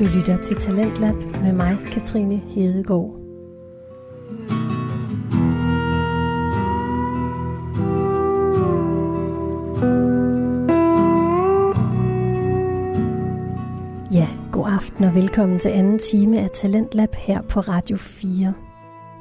Du lytter til Talentlab med mig, Katrine Hedegaard. Ja, god aften og velkommen til anden time af Talentlab her på Radio 4.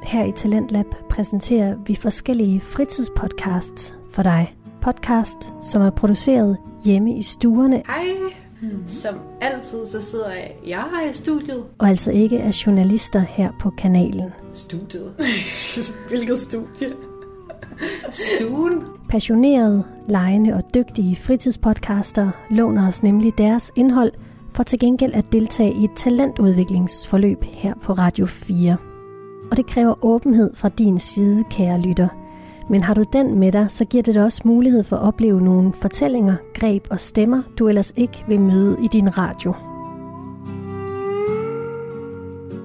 Her i Talentlab præsenterer vi forskellige fritidspodcasts for dig. Podcast, som er produceret hjemme i stuerne. Hej! Som altid, så sidder jeg, jeg her i studiet. Og altså ikke er journalister her på kanalen. Studiet? Hvilket studie? Stuen? Passionerede, lejende og dygtige fritidspodcaster låner os nemlig deres indhold for til gengæld at deltage i et talentudviklingsforløb her på Radio 4. Og det kræver åbenhed fra din side, kære lytter. Men har du den med dig, så giver det dig også mulighed for at opleve nogle fortællinger, greb og stemmer, du ellers ikke vil møde i din radio.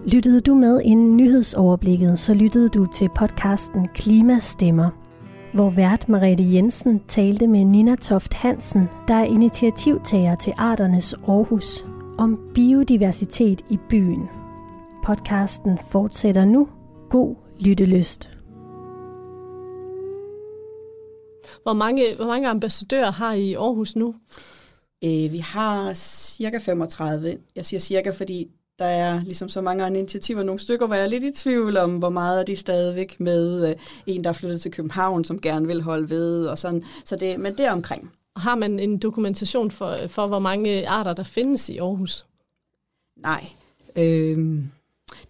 Lyttede du med inden nyhedsoverblikket, så lyttede du til podcasten Klimastemmer, hvor vært Mariette Jensen talte med Nina Toft Hansen, der er initiativtager til Arternes Aarhus, om biodiversitet i byen. Podcasten fortsætter nu. God lyttelyst. Hvor mange, hvor mange ambassadører har I i Aarhus nu? Øh, vi har cirka 35. Jeg siger cirka, fordi der er ligesom så mange andre initiativer. Nogle stykker, hvor jeg er lidt i tvivl om, hvor meget er de stadigvæk med øh, en, der er flyttet til København, som gerne vil holde ved, og sådan. Så det, men det er omkring. Har man en dokumentation for, for, hvor mange arter, der findes i Aarhus? Nej, øh,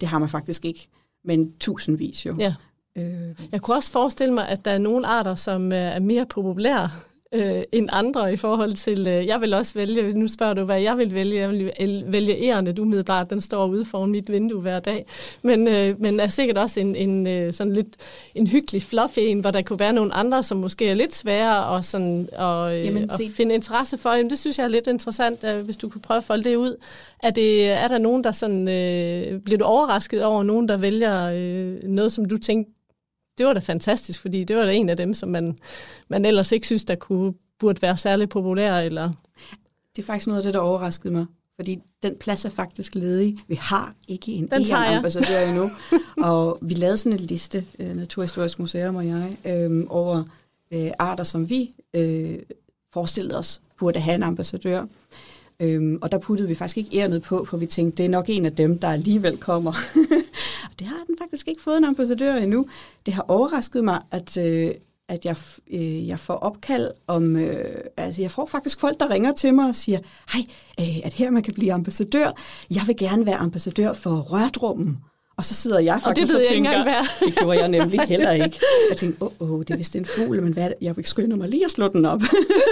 det har man faktisk ikke. Men tusindvis jo. Ja. Øh, jeg kunne også forestille mig, at der er nogle arter, som er mere populære øh, end andre i forhold til, øh, jeg vil også vælge, nu spørger du, hvad jeg vil vælge, jeg vil vælge ærende umiddelbart, den står ude foran mit vindue hver dag, men, øh, men er sikkert også en, en øh, sådan lidt en hyggelig fluffy en, hvor der kunne være nogle andre, som måske er lidt sværere og sådan, og, øh, Jamen, at finde interesse for. Jamen, det synes jeg er lidt interessant, øh, hvis du kunne prøve at folde det ud. Er, det, er der nogen, der sådan, øh, bliver du overrasket over nogen, der vælger øh, noget, som du tænkte, det var da fantastisk, fordi det var da en af dem, som man, man ellers ikke synes, der kunne, burde være særlig populær. Eller... Det er faktisk noget af det, der overraskede mig. Fordi den plads er faktisk ledig. Vi har ikke en den ambassadør endnu. og vi lavede sådan en liste, uh, Naturhistorisk Museum og jeg, øh, over øh, arter, som vi øh, forestillede os burde have en ambassadør. Øhm, og der puttede vi faktisk ikke ærnet på, for vi tænkte, det er nok en af dem, der alligevel kommer. og det har den faktisk ikke fået en ambassadør endnu. Det har overrasket mig, at, øh, at jeg, øh, jeg får opkald om... Øh, altså, jeg får faktisk folk, der ringer til mig og siger, hej, øh, at her man kan blive ambassadør. Jeg vil gerne være ambassadør for Rørdrummen. Og så sidder jeg faktisk og, det ved og tænker, jeg det gjorde jeg nemlig heller ikke. Jeg tænkte, åh, oh, oh, det er vist en fugl, men hvad, jeg vil skynde mig lige at slå den op.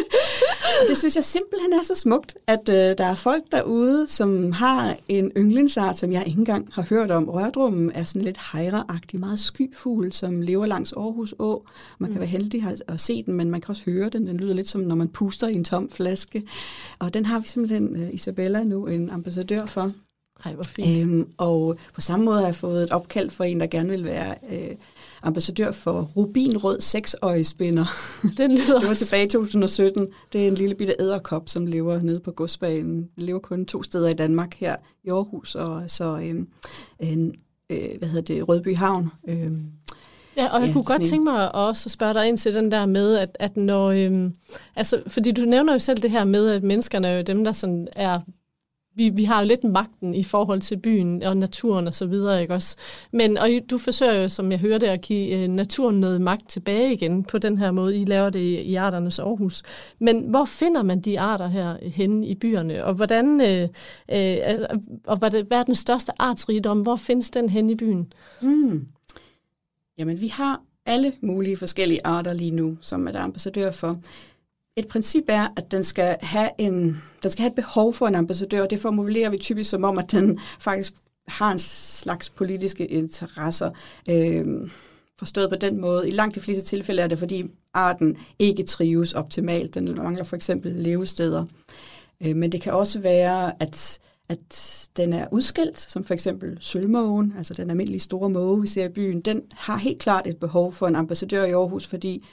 og det synes jeg simpelthen er så smukt, at uh, der er folk derude, som har en yndlingsart, som jeg ikke engang har hørt om. Rørdrummen er sådan lidt hejreagtig, meget skyfugl, som lever langs Aarhus Å. Man kan mm. være heldig at se den, men man kan også høre den. Den lyder lidt som, når man puster i en tom flaske. Og den har vi simpelthen, uh, Isabella, nu en ambassadør for. Ej, hvor fint. Øhm, og på samme måde har jeg fået et opkald for en, der gerne vil være øh, ambassadør for Rubinrød seksøjespinder. Den lyder det var tilbage i 2017. Det er en lille bitte æderkop, som lever nede på godsbanen. Den lever kun to steder i Danmark, her i Aarhus og så øh, en, øh, hvad hedder det, Rødby Havn. Øh, Ja, og jeg ja, kunne godt tænke mig også at spørge dig ind til den der med, at, at når, øhm, altså, fordi du nævner jo selv det her med, at menneskerne er jo dem, der sådan er vi, vi har jo lidt magten i forhold til byen og naturen og så videre, ikke også? Men og du forsøger jo, som jeg hørte, at give øh, naturen noget magt tilbage igen på den her måde. I laver det i, Arternes Aarhus. Men hvor finder man de arter her henne i byerne? Og hvordan øh, øh, og hvad, hvad er den største artsrigdom? Hvor findes den henne i byen? Mm. Jamen, vi har alle mulige forskellige arter lige nu, som er der ambassadør for. Et princip er, at den skal have en, den skal have et behov for en ambassadør, og det formulerer vi typisk som om, at den faktisk har en slags politiske interesser. Øh, forstået på den måde. I langt de fleste tilfælde er det, fordi arten ikke trives optimalt. Den mangler for eksempel levesteder. Øh, men det kan også være, at, at den er udskilt, som for eksempel sølvmågen, altså den almindelige store måge, vi ser i byen. Den har helt klart et behov for en ambassadør i Aarhus, fordi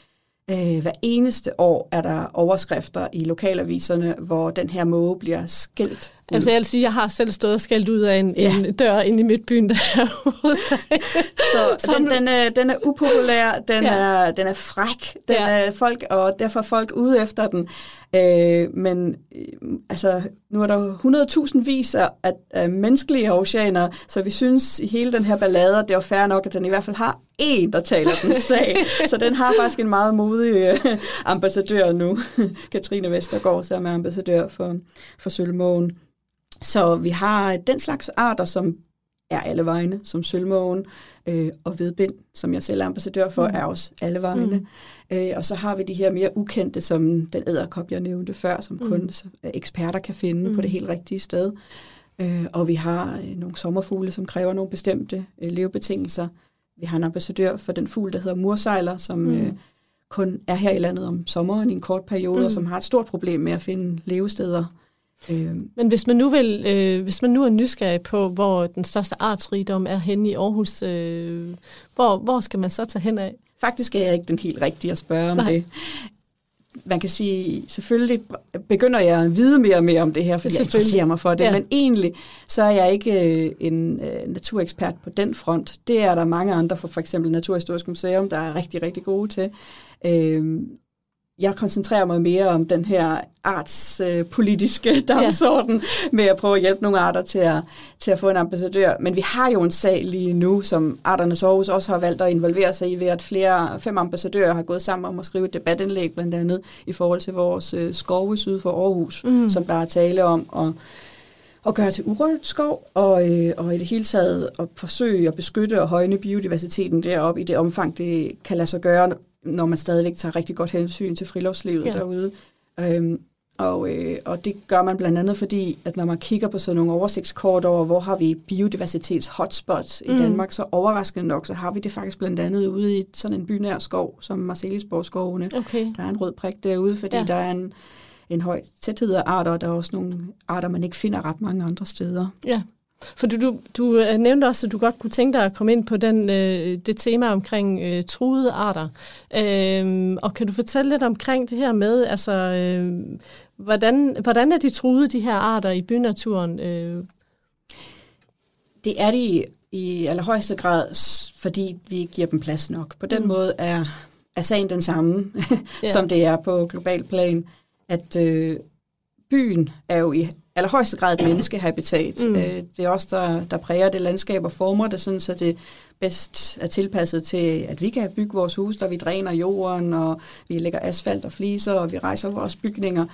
Øh, hver eneste år er der overskrifter i lokalaviserne, hvor den her måge bliver skilt Altså jeg vil sige, jeg har selv stået og skældt ud af en, ja. en dør ind i midtbyen derude. Så den, den, er, den er upopulær, den, ja. er, den er fræk, den ja. er folk, og derfor er folk ude efter den. Øh, men øh, altså, nu er der 100.000 vis af, af menneskelige oceaner, så vi synes i hele den her ballade, det er fair nok, at den i hvert fald har en, der taler den sag. så den har faktisk en meget modig øh, ambassadør nu. Katrine Vestergaard, som er ambassadør for, for Sølvmågen. Så vi har den slags arter, som er alle vegne, som sølvmågen, øh, og vedbind, som jeg selv er ambassadør for, mm. er også alle vegne. Mm. Øh, og så har vi de her mere ukendte, som den æderkop, jeg nævnte før, som mm. kun eksperter kan finde mm. på det helt rigtige sted. Øh, og vi har øh, nogle sommerfugle, som kræver nogle bestemte øh, levebetingelser. Vi har en ambassadør for den fugl, der hedder mursejler, som mm. øh, kun er her i landet om sommeren i en kort periode, mm. og som har et stort problem med at finde levesteder Øh. Men hvis man, nu vil, øh, hvis man nu er nysgerrig på, hvor den største artsrigdom er henne i Aarhus, øh, hvor, hvor skal man så tage hen af? Faktisk er jeg ikke den helt rigtige at spørge om Nej. det. Man kan sige, selvfølgelig begynder jeg at vide mere og mere om det her, fordi jeg interesserer mig for det, ja. men egentlig så er jeg ikke øh, en øh, naturekspert på den front. Det er der mange andre fra for eksempel Naturhistorisk Museum, der er rigtig, rigtig gode til. Øh, jeg koncentrerer mig mere om den her artspolitiske øh, dagsorden ja. med at prøve at hjælpe nogle arter til at, til at få en ambassadør. Men vi har jo en sag lige nu, som Arternes Aarhus også har valgt at involvere sig i, ved at flere, fem ambassadører har gået sammen om at skrive et debatindlæg, blandt andet i forhold til vores øh, skove syd for Aarhus, mm. som der er tale om at at gøre til urørt skov, og, øh, og i det hele taget at forsøge at beskytte og højne biodiversiteten deroppe i det omfang, det kan lade sig gøre, når man stadigvæk tager rigtig godt hensyn til friluftslivet ja. derude. Øhm, og, øh, og det gør man blandt andet fordi, at når man kigger på sådan nogle oversigtskort over, hvor har vi biodiversitets hotspots i mm. Danmark, så overraskende nok, så har vi det faktisk blandt andet ude i sådan en bynær skov, som Marcelisborg-skovene. Okay. Der er en rød prik derude, fordi ja. der er en, en høj tæthed af arter, og der er også nogle arter, man ikke finder ret mange andre steder. Ja. For du, du, du øh, nævnte også, at du godt kunne tænke dig at komme ind på den, øh, det tema omkring øh, truede arter. Øh, og kan du fortælle lidt omkring det her med, altså, øh, hvordan, hvordan er de truede, de her arter i bynaturen? Øh? Det er de i allerhøjeste grad, fordi vi giver dem plads nok. På den mm. måde er, er sagen den samme, yeah. som det er på global plan, at øh, byen er jo i allerhøjeste grad et menneskehabitat. Mm. Øh, det er også der, der præger det landskab og former det, sådan, så det bedst er tilpasset til, at vi kan bygge vores hus, der vi dræner jorden, og vi lægger asfalt og fliser, og vi rejser vores bygninger.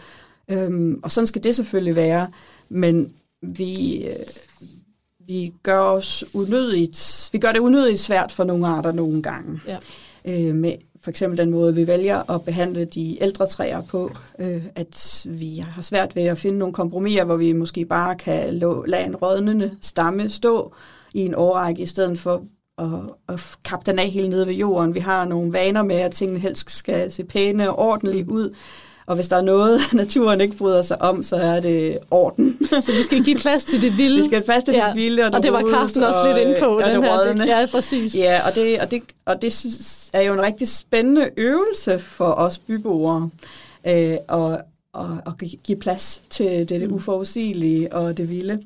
Øhm, og sådan skal det selvfølgelig være, men vi, øh, vi gør os unødigt, vi gør det unødigt svært for nogle arter nogle gange. Ja. Øh, med for eksempel den måde, vi vælger at behandle de ældre træer på, øh, at vi har svært ved at finde nogle kompromiser, hvor vi måske bare kan lade en rådnende stamme stå i en årrække, i stedet for at, at kappe den af helt nede ved jorden. Vi har nogle vaner med, at tingene helst skal se pæne og ordentligt ud, og hvis der er noget, naturen ikke bryder sig om, så er det orden. Så vi skal give plads til det vilde. Vi skal give plads til ja. det vilde. Og, og det var Carsten også og, lidt inde på. Den det her. Det, ja, præcis. Ja, og det, og, det, og det er jo en rigtig spændende øvelse for os byboere. Øh, og, og, og give plads til det, det mm. uforudsigelige og det vilde.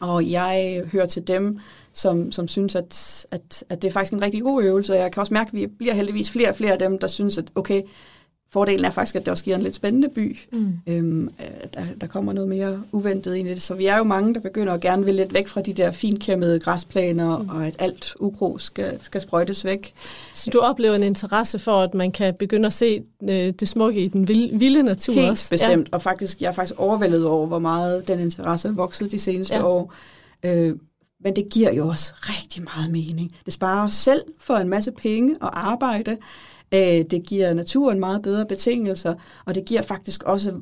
Og jeg hører til dem, som, som synes, at, at, at det er faktisk en rigtig god øvelse. Jeg kan også mærke, at vi bliver heldigvis flere og flere af dem, der synes, at okay, Fordelen er faktisk, at det også giver en lidt spændende by. Mm. Øhm, der, der kommer noget mere uventet ind i det. Så vi er jo mange, der begynder at gerne vil lidt væk fra de der finkæmmede græsplaner, mm. og at alt ukro skal, skal sprøjtes væk. Så du oplever en interesse for, at man kan begynde at se øh, det smukke i den vilde, vilde natur Helt også? bestemt. Ja. Og faktisk, jeg er faktisk overvældet over, hvor meget den interesse er vokset de seneste ja. år. Øh, men det giver jo også rigtig meget mening. Det sparer os selv for en masse penge og arbejde. Øh, det giver naturen meget bedre betingelser, og det giver faktisk også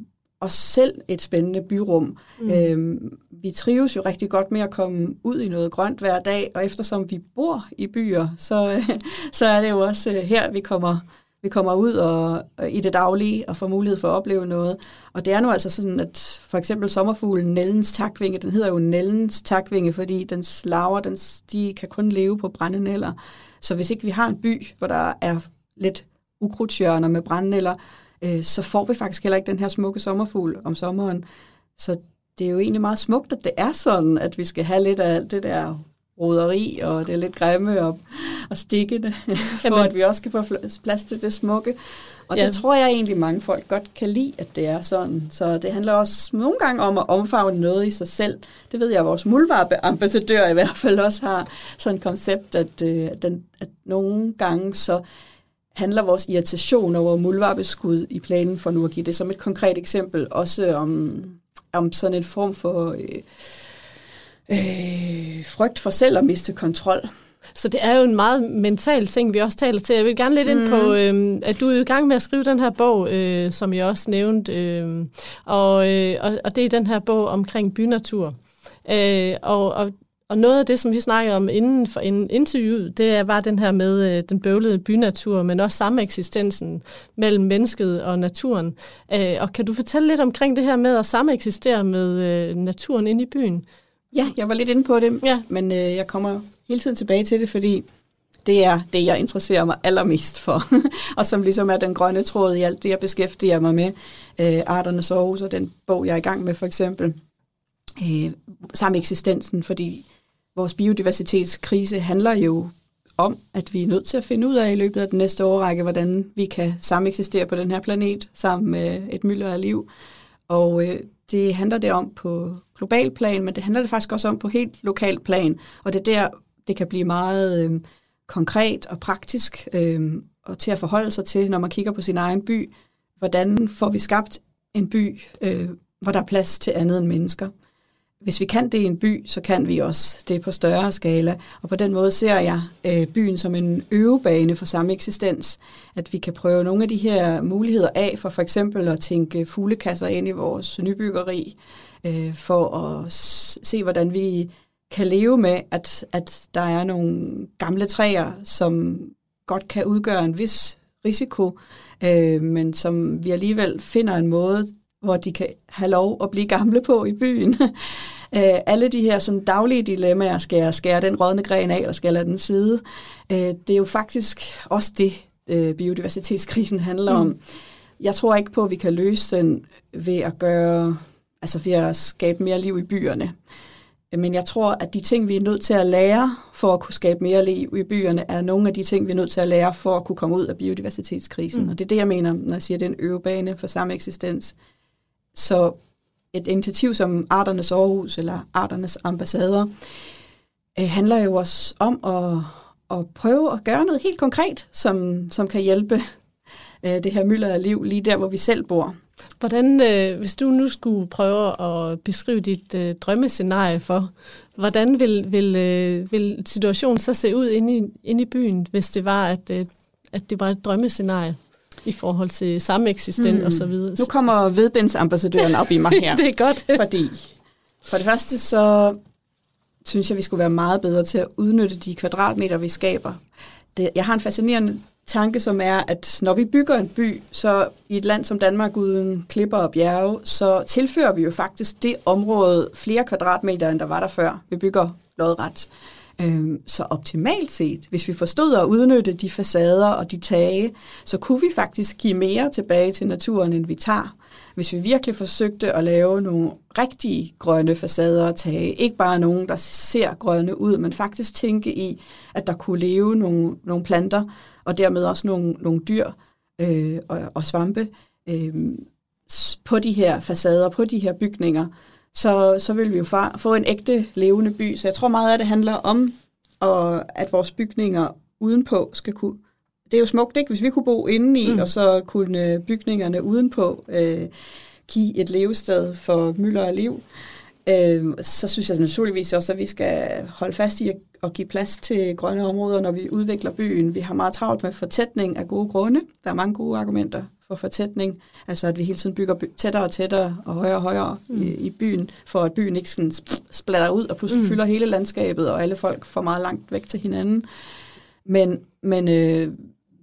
os selv et spændende byrum. Mm. Øhm, vi trives jo rigtig godt med at komme ud i noget grønt hver dag, og eftersom vi bor i byer, så, så er det jo også øh, her, vi kommer, vi kommer ud og, og i det daglige og får mulighed for at opleve noget. Og det er nu altså sådan, at for eksempel sommerfuglen Nellens takvinge, den hedder jo Nellens takvinge, fordi dens larver, den, de kan kun leve på brændenælder. Så hvis ikke vi har en by, hvor der er lidt ukrudtjørner med brændnælder, øh, så får vi faktisk heller ikke den her smukke sommerfugl om sommeren. Så det er jo egentlig meget smukt, at det er sådan, at vi skal have lidt af alt det der roderi, og det er lidt grimme og, og stikkende, for Jamen. at vi også kan få plads til det smukke. Og ja. det tror jeg egentlig mange folk godt kan lide, at det er sådan. Så det handler også nogle gange om at omfavne noget i sig selv. Det ved jeg, at vores muldvarpe-ambassadør i hvert fald også har sådan et koncept, at, øh, den, at nogle gange så handler vores irritation over muldvarpeskud i planen, for nu at give det som et konkret eksempel, også om, om sådan en form for øh, øh, frygt for selv at miste kontrol. Så det er jo en meget mental ting, vi også taler til. Jeg vil gerne lidt ind på, øh, at du er i gang med at skrive den her bog, øh, som jeg også nævnte, øh, og, øh, og, og det er den her bog omkring bynatur. Øh, og, og og noget af det, som vi snakkede om inden for en interviewet, det var den her med øh, den bøvlede bynatur, men også sameksistensen mellem mennesket og naturen. Øh, og kan du fortælle lidt omkring det her med at sameksistere med øh, naturen inde i byen? Ja, jeg var lidt inde på det, ja. men øh, jeg kommer hele tiden tilbage til det, fordi det er det, jeg interesserer mig allermest for, og som ligesom er den grønne tråd i alt det, jeg beskæftiger mig med. Øh, Arternes Aarhus og den bog, jeg er i gang med for eksempel. Øh, sameksistensen, fordi vores biodiversitetskrise handler jo om, at vi er nødt til at finde ud af i løbet af den næste årrække, hvordan vi kan sameksistere på den her planet sammen med et mylder af liv. Og øh, det handler det om på global plan, men det handler det faktisk også om på helt lokal plan. Og det er der, det kan blive meget øh, konkret og praktisk øh, og til at forholde sig til, når man kigger på sin egen by. Hvordan får vi skabt en by, øh, hvor der er plads til andet end mennesker? Hvis vi kan det i en by, så kan vi også det på større skala. Og på den måde ser jeg øh, byen som en øvebane for samme eksistens. At vi kan prøve nogle af de her muligheder af, for for eksempel at tænke fuglekasser ind i vores nybyggeri, øh, for at se, hvordan vi kan leve med, at, at der er nogle gamle træer, som godt kan udgøre en vis risiko, øh, men som vi alligevel finder en måde hvor de kan have lov at blive gamle på i byen. Øh, alle de her sådan, daglige dilemmaer, skal jeg skære den rådne gren af, eller skal jeg lade den sidde? Øh, det er jo faktisk også det, øh, biodiversitetskrisen handler mm. om. Jeg tror ikke på, at vi kan løse den ved at gøre, altså ved at skabe mere liv i byerne. Men jeg tror, at de ting, vi er nødt til at lære for at kunne skabe mere liv i byerne, er nogle af de ting, vi er nødt til at lære for at kunne komme ud af biodiversitetskrisen. Mm. Og det er det, jeg mener, når jeg siger, at det er en øvebane for samme eksistens. Så et initiativ som Arternes Aarhus eller Arternes Ambassader øh, handler jo også om at, at prøve at gøre noget helt konkret, som, som kan hjælpe øh, det her mylder af liv lige der, hvor vi selv bor. Hvordan, øh, hvis du nu skulle prøve at beskrive dit øh, drømmescenarie for, hvordan vil, vil, øh, vil situationen så se ud inde i, inde i byen, hvis det var, at, øh, at det var et drømmescenarie? I forhold til sameksistent mm. og så videre. Nu kommer vedbindsambassadøren op i mig her. det er godt. fordi for det første så synes jeg, vi skulle være meget bedre til at udnytte de kvadratmeter, vi skaber. Det, jeg har en fascinerende tanke, som er, at når vi bygger en by, så i et land som Danmark uden klipper og bjerge, så tilfører vi jo faktisk det område flere kvadratmeter, end der var der før. Vi bygger lodret. Øhm, så optimalt set, hvis vi forstod at udnytte de facader og de tage, så kunne vi faktisk give mere tilbage til naturen, end vi tager. Hvis vi virkelig forsøgte at lave nogle rigtige grønne facader og tage, ikke bare nogen, der ser grønne ud, men faktisk tænke i, at der kunne leve nogle, nogle planter, og dermed også nogle, nogle dyr øh, og, og svampe øh, på de her facader, på de her bygninger, så, så vil vi jo få en ægte levende by. Så jeg tror meget af det handler om, og at vores bygninger udenpå skal kunne... Det er jo smukt, ikke? Hvis vi kunne bo indeni, mm. og så kunne bygningerne udenpå øh, give et levested for mylder og liv, øh, så synes jeg naturligvis også, at vi skal holde fast i at, at give plads til grønne områder, når vi udvikler byen. Vi har meget travlt med fortætning af gode grunde. Der er mange gode argumenter for fortætning. Altså at vi hele tiden bygger tættere og tættere og højere og højere mm. i, i byen, for at byen ikke sådan splatter ud og pludselig mm. fylder hele landskabet, og alle folk får meget langt væk til hinanden. Men, men øh,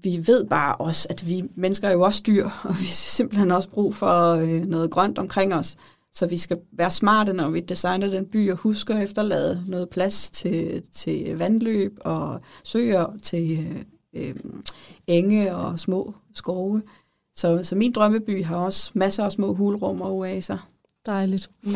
vi ved bare også, at vi mennesker er jo også dyr, og vi har simpelthen også brug for øh, noget grønt omkring os. Så vi skal være smarte, når vi designer den by, og husker at efterlade noget plads til, til vandløb og søer, til øh, øh enge og små skove. Så, så min drømmeby har også masser af små hulrum og oaser. Dejligt. Mm.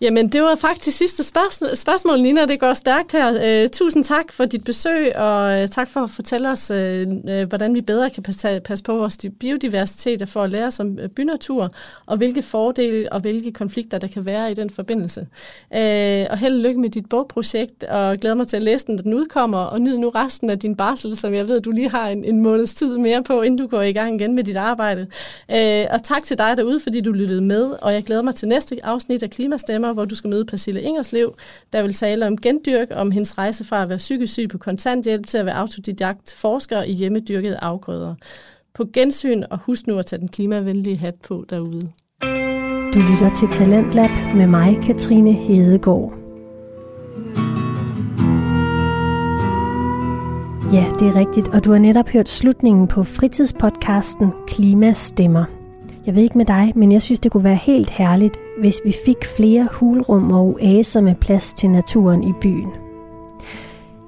Jamen, det var faktisk sidste spørgsmål, spørgsmål Nina. Det går stærkt her. Uh, tusind tak for dit besøg, og uh, tak for at fortælle os, uh, uh, hvordan vi bedre kan passe, passe på vores biodiversitet og for at lære os om bynatur, og hvilke fordele og hvilke konflikter, der kan være i den forbindelse. Uh, og held og lykke med dit bogprojekt, og glæder mig til at læse den, når den udkommer, og nyd nu resten af din barsel, som jeg ved, du lige har en, en måneds tid mere på, inden du går i gang igen med dit arbejde. Uh, og tak til dig derude, fordi du lyttede med, og jeg glæder mig til næste første afsnit af Klimastemmer, hvor du skal møde Persille Ingerslev, der vil tale om gendyrk, om hendes rejse fra at være psykisk syg på kontanthjælp til at være autodidakt forsker i hjemmedyrkede afgrøder. På gensyn, og husk nu at tage den klimavenlige hat på derude. Du lytter til Talentlab med mig, Katrine Hedegaard. Ja, det er rigtigt, og du har netop hørt slutningen på fritidspodcasten Klimastemmer. Jeg ved ikke med dig, men jeg synes, det kunne være helt herligt, hvis vi fik flere hulrum og oaser med plads til naturen i byen.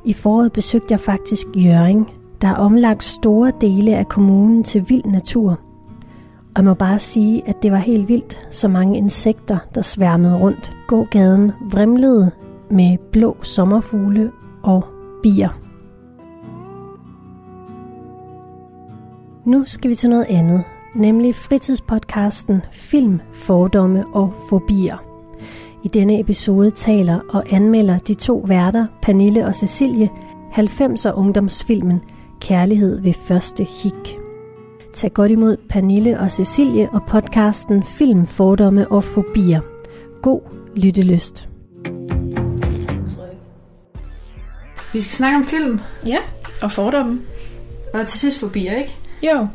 I foråret besøgte jeg faktisk Jøring, der har omlagt store dele af kommunen til vild natur. Og jeg må bare sige, at det var helt vildt, så mange insekter, der sværmede rundt. Gågaden vrimlede med blå sommerfugle og bier. Nu skal vi til noget andet, nemlig fritidspodcasten Film, Fordomme og Fobier. I denne episode taler og anmelder de to værter, Pernille og Cecilie, 90'er ungdomsfilmen Kærlighed ved første hik. Tag godt imod Pernille og Cecilie og podcasten Film, Fordomme og Fobier. God lyttelyst. Vi skal snakke om film. Ja, og fordomme. Og til sidst fobier, ikke? Jo.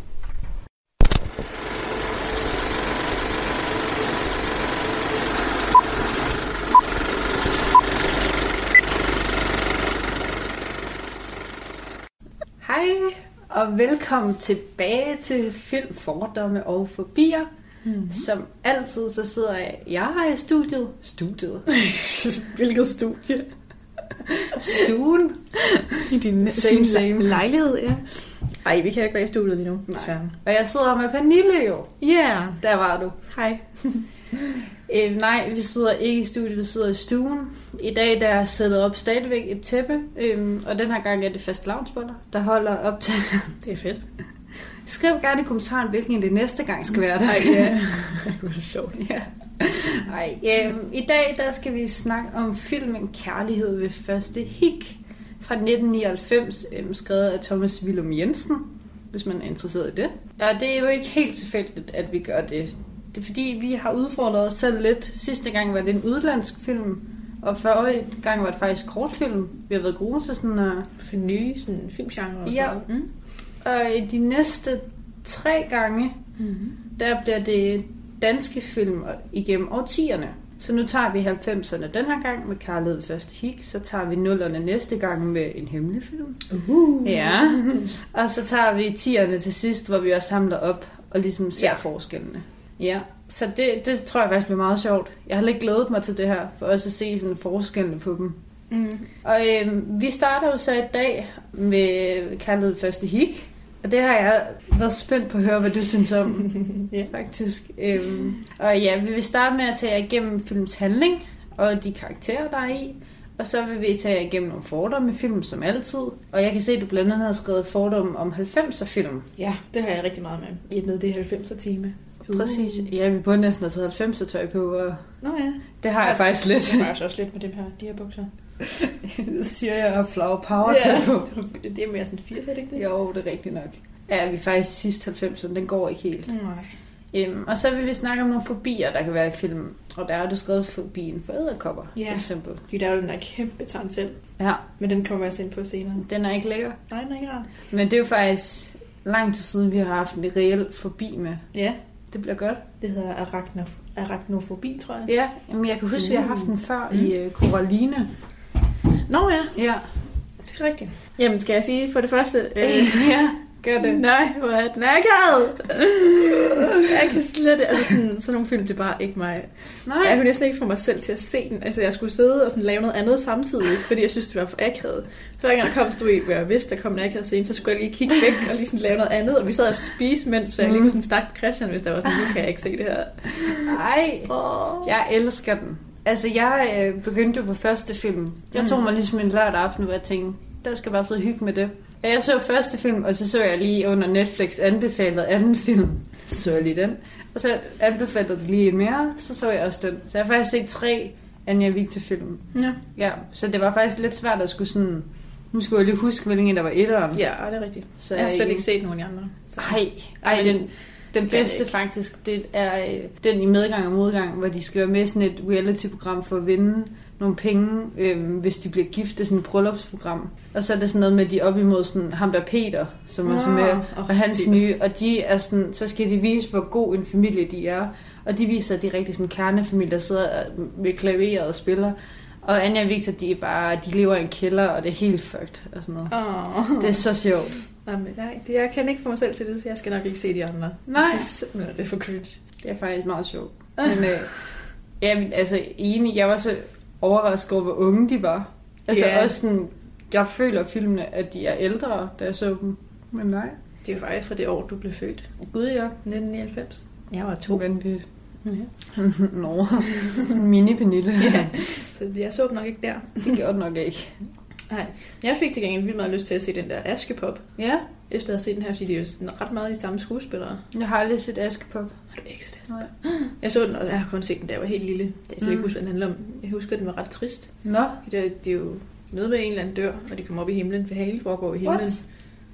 Og velkommen tilbage til Film, Fordomme og Fobier. Mm-hmm. Som altid, så sidder jeg, jeg her i studiet. Studiet? Hvilket studie? Stuen. I din same, same. lejlighed, ja. Ej, vi kan ikke være i studiet lige nu, desværre. Og jeg sidder med Pernille jo. Ja. Yeah. Der var du. Hej. Øh, nej, vi sidder ikke i studiet, vi sidder i stuen. I dag der er sættet op stadigvæk et tæppe, øh, og den her gang er det fast lavnsboller, der holder op til... det er fedt. Skriv gerne i kommentaren, hvilken det næste gang skal være der. Ej, ja. det er sjovt. Ja. Ej, øh, I dag der skal vi snakke om filmen Kærlighed ved første hik fra 1999, øh, skrevet af Thomas Willum Jensen, hvis man er interesseret i det. Og det er jo ikke helt tilfældigt, at vi gør det. Det er fordi, vi har udfordret os selv lidt. Sidste gang var det en udlandsk film, og før gang var det faktisk kortfilm. Vi har været gode til sådan at... For nye sådan filmgenre og Ja. Mm. Og i de næste tre gange, mm-hmm. der bliver det danske film igennem årtierne. Så nu tager vi 90'erne den her gang med Karlet første hik, så tager vi nullerne næste gang med en hemmelig film. Uh. Ja. Og så tager vi 10'erne til sidst, hvor vi også samler op og ligesom ser ja. forskellene. Ja, så det, det tror jeg faktisk bliver meget sjovt. Jeg har lidt glædet mig til det her, for også at se sådan forskellene på dem. Mm. Og øh, vi starter jo så i dag med kaldet første hik. Og det har jeg været spændt på at høre, hvad du synes om, ja. faktisk. Øhm, og ja, vi vil starte med at tage jer igennem films handling og de karakterer, der er i. Og så vil vi tage jer igennem nogle fordomme i film, som altid. Og jeg kan se, at du blandt andet har skrevet fordomme om 90'er film. Ja, det har jeg rigtig meget med. I med det 90'er tema. Uh. Præcis. Ja, vi burde næsten have taget 90'er tøj på. Og Nå ja. Det har jeg, jeg faktisk lidt. Jeg har faktisk også lidt med dem her, de her bukser. det siger jeg har flower power ja. på. det er mere sådan 80, er det ikke det? Jo, det er rigtigt nok. Ja, vi er faktisk sidst 90'erne, den går ikke helt. Nej. Øhm, og så vil vi snakke om nogle fobier, der kan være i film. Og der har du skrevet fobien for æderkopper, ja. for eksempel. Ja, der er jo den der kæmpe tarntel. Ja. Men den kommer vi altså ind på senere. Den er ikke lækker. Nej, den er ikke rar. Men det er jo faktisk lang tid siden, vi har haft en reel fobi med. Ja. Det bliver godt. Det hedder arachnof- arachnofobi, tror jeg. Ja, men jeg kan huske, mm. at vi har haft den før mm. i uh, Coraline. Nå ja. Ja. Det er rigtigt. Jamen, skal jeg sige for det første, øh, ja. Gør det. Nej, hvor er den akavet. jeg kan slet altså sådan, sådan nogle film, det er bare ikke mig. Nej. Jeg kunne næsten ikke få mig selv til at se den. Altså, jeg skulle sidde og sådan lave noget andet samtidig, fordi jeg synes, det var for akavet. Hver gang der kom, stod i, hvor jeg vidste, der kom en akavet scene, så skulle jeg lige kigge væk og lige sådan lave noget andet. Og vi sad og spise, mens så jeg lige kunne sådan snakke på Christian, hvis der var sådan, nu kan jeg ikke se det her. Ej, Oh. jeg elsker den. Altså, jeg øh, begyndte jo på første film. Jeg tog mig ligesom en lørdag aften, hvor jeg tænkte, der skal bare sidde og hygge med det. Jeg så første film, og så så jeg lige under Netflix anbefalet anden film. Så så jeg lige den. Og så anbefalede de lige mere, så så jeg også den. Så jeg har faktisk set tre Anja Victor film. Ja. Ja, så det var faktisk lidt svært at skulle sådan... Nu skulle jeg lige huske, hvilken en der var etteren. ja, det er rigtigt. Så Jeg har slet ikke set nogen andre. Så. Ej, ej den, den bedste faktisk, det er øh, den i medgang og modgang, hvor de skal være med sådan et reality-program for at vinde nogle penge, øh, hvis de bliver gift. Det er sådan et bryllupsprogram. Og så er det sådan noget med, at de er op imod sådan, ham der er Peter, som er Nå, så med, og hans Peter. nye. Og de er sådan, så skal de vise, hvor god en familie de er. Og de viser, at de er rigtig sådan kernefamilie, der sidder ved klaveret og spiller. Og Anja og Victor, de er bare, de lever i en kælder, og det er helt fucked og sådan noget. Åh. Det er så sjovt. Jamen, nej, det, jeg kan ikke få mig selv til det, så jeg skal nok ikke se de andre. Nej. Jeg synes simpelthen, det er for cringe. Det er faktisk meget sjovt. Men øh, ja, altså enig, jeg var så overrasket over, hvor unge de var. Altså Ja. også sådan, jeg føler filmene, at de er ældre, da jeg så dem. Men nej. Det er faktisk fra det år, du blev født. Gud, ja. 1999. Jeg var To vanvittigt. Ja. Nå, mini-penille. ja. Så jeg så dem nok ikke der. Det gjorde det nok ikke. Nej. Jeg fik til gengæld vildt meget lyst til at se den der Askepop, Ja, efter at have set den her, fordi det er jo ret meget de samme skuespillere. jeg har aldrig set Askepop. Har du ikke set det? Nej. Jeg så den, og jeg har kun set den, da jeg var helt lille. Jeg kan slet ikke Mm. huske, hvad den handler om. Jeg husker, at den var ret trist. Nå, Det er, det er jo noget med en eller anden dør, og de kommer op i himlen. Det hele foregår i himlen. what?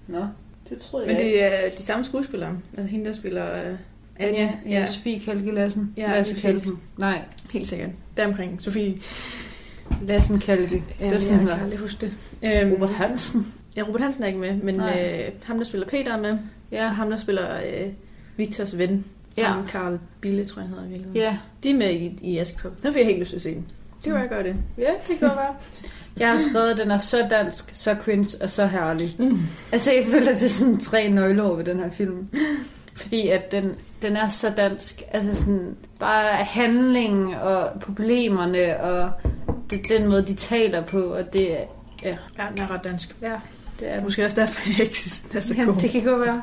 Nå, det troede jeg Men det er de samme skuespillere. Altså hende, der spiller uh, Anja. Ja, Sofie Kalke Lassen. Ja, Lasse. Kalken. Nej, Helt sikkert. Deromkring. Sofie. Lassen Kalke. Ja, det er jeg sådan, kan der. aldrig huske det. Øhm, Robert Hansen. Ja, Robert Hansen er ikke med, men Nej. øh, ham, der spiller Peter er med. Ja, Og ham, der spiller øh, Victors ven. Ja. Ham Karl Bille, tror jeg, han hedder i virkeligheden. ja. De er med i, i Askepop. Den får jeg helt lyst til at se den. Det var jeg gøre det. Ja, det kan godt være. Jeg har skrevet, at den er så dansk, så cringe og så herlig. Mm. Altså, jeg føler, at det er sådan tre nøgleord ved den her film. Fordi at den, den er så dansk. Altså sådan, bare handlingen og problemerne og det, den måde, de taler på. Og det, er- ja, Ja, den er ret dansk. ja, det er. Måske også derfor, jeg ikke synes, den er så Jamen, god. det kan godt være.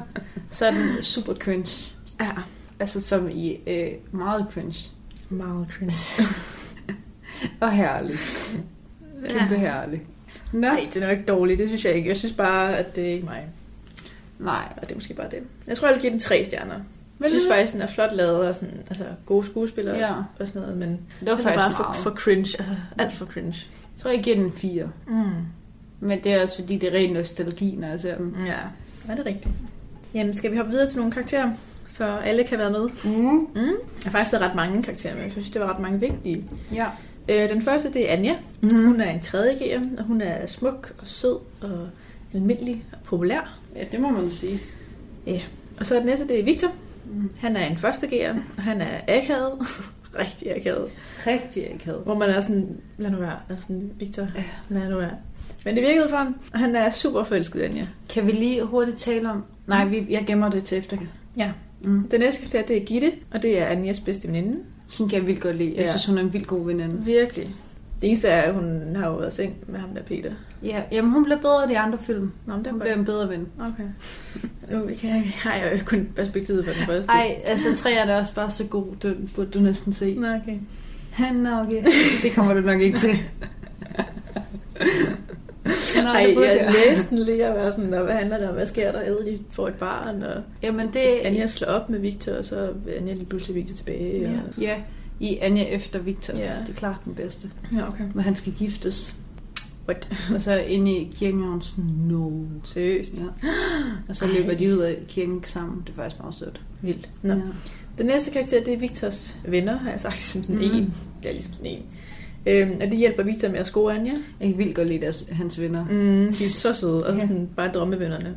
Så er den super cringe. Ja, Altså som i øh, meget cringe. meget cringe. Og herlig. Kæmpe herlig. Nå. Nej, den er jo ikke dårlig. Det synes jeg ikke. Jeg synes bare, at det er ikke mig. Nej. Og det er måske bare det. Jeg tror, jeg vil give den tre stjerner. Jeg Vil synes faktisk, den er flot lavet og sådan, altså gode skuespillere Ja. og sådan noget, men Det var den er bare for, meget. for cringe, altså alt for cringe. Jeg tror, jeg giver den en 4. Mm. Men det er også fordi, det er ren nostalgi, når jeg ser den. Ja, er det rigtigt? Jamen, skal vi hoppe videre til nogle karakterer, så alle kan være med? Mm. Mm. Jeg har faktisk ret mange karakterer med, jeg synes, det var ret mange vigtige. Ja. Øh, den første, det er Anja. Mm. Hun er en tredje gear, og hun er smuk og sød og almindelig og populær. Ja, det må man sige. Og så er den næste, det er Victor. Mm. Han er en første gear, og han er akavet. Rigtig akavet. Rigtig akavet. Hvor man er sådan, lad nu være. Altså sådan, Victor, lad nu være. Men det virkede for ham, og han er super forelsket i Anja. Kan vi lige hurtigt tale om... Nej, vi, jeg gemmer det til efter. Ja. Mm. Den næste karakter, det er Gitte, og det er Anjas bedste veninde. Hende kan jeg vildt godt lide. Jeg Ja. synes, hun er en vildt god veninde. Virkelig. Det eneste er, at hun har jo været seng med ham der Peter. Ja, jamen hun bliver bedre i de andre film. Nå, men det er Hun godt. bliver en bedre ven. Okay. Nu kan jeg, har jeg jo kun perspektivet på den første. Ej, altså tre er da også bare så god. Den burde du næsten se. Nå, okay. Han er okay. Det kommer du nok ikke til. Nå, Ej, jeg læste den lige og var sådan, "Nå, hvad handler der om? Hvad sker der? Æde, de får et barn, og Jamen det... Anja slår op med Victor, og så vil Anja lige pludselig Victor tilbage. Ja, Og... ja, i Anja efter Victor. Ja. Det er klart den bedste. ja, okay. Men han skal giftes. What? Og så inde i kirken er hun sådan, no. Seriøst. Ja. Og så løber de ud af kirken sammen. Det er faktisk meget sødt. Vildt. Nå. Ja. Den næste karakter, det er Victors venner, har jeg sagt, som sådan Mhm. en. Det er ligesom sådan en. Øhm, og de hjælper Victor med at score Anja. Jeg kan vildt godt lide deres, hans venner. Mm, de er så søde, og Ja. sådan bare drømmevennerne.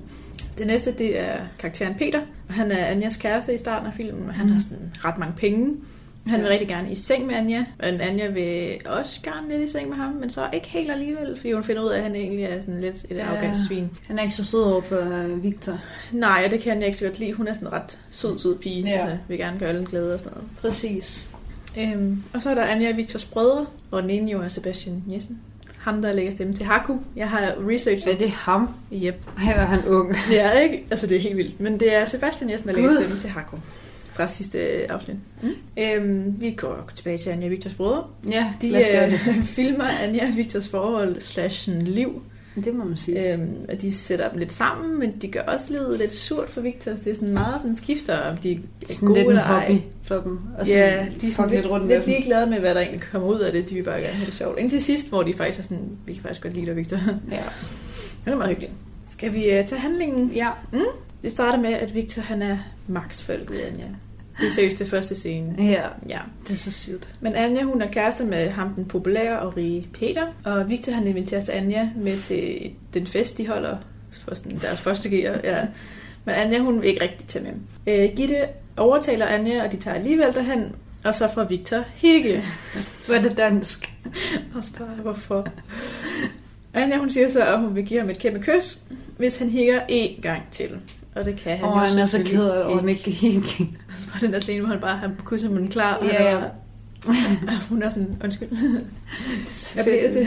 Det næste, det er karakteren Peter, og han er Anjas kæreste i starten af filmen, og han Mm. har sådan ret mange penge. Han vil Ja. rigtig gerne i seng med Anja, men Anja vil også gerne lidt i seng med ham, men så ikke helt alligevel, fordi hun finder ud af, at han egentlig er sådan lidt et Ja. ja. arrogant svin. Han er ikke så sød over for øh, Victor. Nej, og det kan jeg ikke så godt lide. Hun er sådan en ret sød, sød pige, Ja. ja. så vil gerne gøre alle glæde og sådan noget. Præcis. Øhm, og så er der Anja og Victors brødre, og den ene jo er Sebastian Jessen. Ham, der lægger stemme til Haku. Jeg har Er researchet. det ham? Yep. Her var han ung. Er ikke, altså det er helt vildt. Men det er Sebastian Jessen, der lægger stemme til Haku fra sidste afsnit. Mm. Øhm, vi går tilbage til Anja og Victors brødre. Ja, De øh, filmer Anja og Victors forhold slash liv. Det må man sige. Øhm, og de sætter dem lidt sammen, men de gør også livet lidt surt for Victor. Det er sådan meget sådan skifter, om de er Sådan gode lidt eller ej. for dem. Og Ja, de er sådan lidt, lidt rundt lidt ligeglade med, hvad der egentlig kommer ud af det. De vil bare gerne have det sjovt. Indtil sidst, hvor de faktisk er sådan, vi kan faktisk godt lide dig, Victor. Ja. Det er meget hyggeligt. Skal vi uh, tage handlingen? ja. Det starter med, at Victor han er Max forelsket i Anja. Det er seriøst det første scene. Ja, Ja. det er så sygt. Men Anja, hun er kærester med ham, den populære og rige Peter. Og Victor, han inviterer sig Anja med til den fest, de holder for sådan deres første gear. Ja. Men Anja, hun vil ikke rigtig tage med. Øh, Gitte overtaler Anja, og de tager alligevel derhen. Og så får Victor hygge. Hvor er det dansk? Også bare, hvorfor? Anja, hun siger så, at hun vil give ham et kæmpe kys, hvis han hikker én gang til. Og det kan han Åh, jo han er så ked af, at han ikke gik. Var den der scene, hvor han bare han kysser munden klar, og Ja, ja. bare, hun er sådan, undskyld. Jeg bliver til.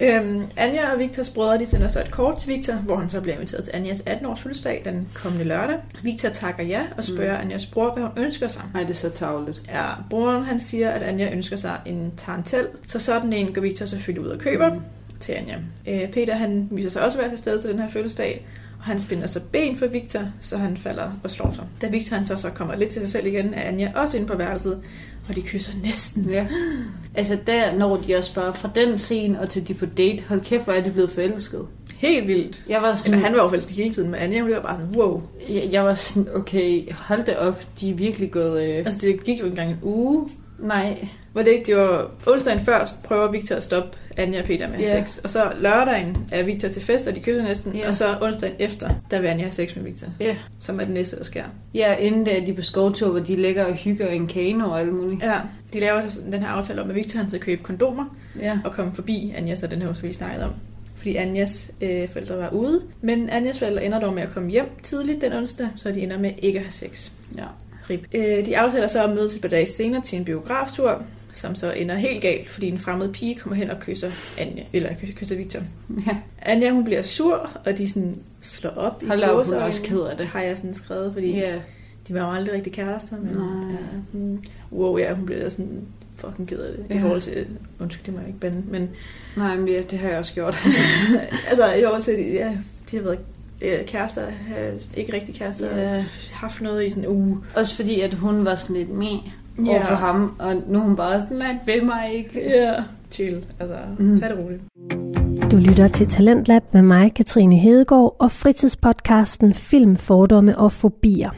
øhm, Anja og Victors brødre, de sender så et kort til Victor, hvor han så bliver inviteret til Anjas 18-års fødselsdag den kommende lørdag. Victor takker ja og spørger mm. Anjas bror, hvad hun ønsker sig. Nej, det er så tavligt. Ja, broren han siger, at Anja ønsker sig en tarantel, så sådan en går Victor selvfølgelig ud og køber mm. til Anja. Øh, Peter han viser sig også at være til stede til den her fødselsdag, han spænder så ben for Victor, så han falder og slår sig. Da Victor han så, så kommer lidt til sig selv igen, er Anja også inde på værelset, og de kysser næsten. Ja. Altså der når de også bare fra den scene og til de på date, hold kæft, hvor er de blevet forelsket. Helt vildt. Jeg var sådan, Eller han var jo forelsket hele tiden, men Anja, hun var bare sådan, wow. jeg, jeg var sådan, okay, hold det op, de er virkelig gået, øh, Altså, det gik jo engang en uge. nej, Var det ikke, det var onsdagen først, prøver Victor at stoppe Anja og Peter med Ja. sex. Og så lørdagen er Victor til fest, og de kysser næsten. Ja. Og så onsdagen efter, der vil Anja have sex med Victor. ja. Som er det næste, der sker. Ja, inden da de er på skovtur, hvor de ligger og hygger i en kano og alt muligt. Ja, de laver så den her aftale om, at Victor han skal købe kondomer Ja. og komme forbi Anjas og den her vi snakkede om. Fordi Anjas øh, forældre var ude. Men Anjas forældre ender dog med at komme hjem tidligt den onsdag, så de ender med ikke at have sex. Ja. Rip. Øh, de aftaler så at mødes et par dage senere til en biograftur, som så ender helt galt, fordi en fremmed pige kommer hen og kysser Anja, eller kysser, Victor. ja. Anja, hun bliver sur, og de sådan slår op i Hold da op, hun også ked af det. Har jeg sådan skrevet, fordi Ja. de var jo aldrig rigtig kærester, men Nej. ja, hmm, wow, ja, hun bliver sådan fucking ked af det. Ja. I forhold til, undskyld, det må jeg ikke bande, men Nej, men ja, det har jeg også gjort. altså i forhold til, ja, de har været kærester, ikke rigtig kærester, ja. haft noget i sådan en uge. Også fordi, at hun var sådan lidt med Ja. over for ham, og nu er hun bare sådan, nej, ved mig ikke. Ja, chill, altså, Mm. mm. tag det roligt. Du lytter til Talentlab med mig, Katrine Hedegaard, og fritidspodcasten Film, Fordomme og Fobier,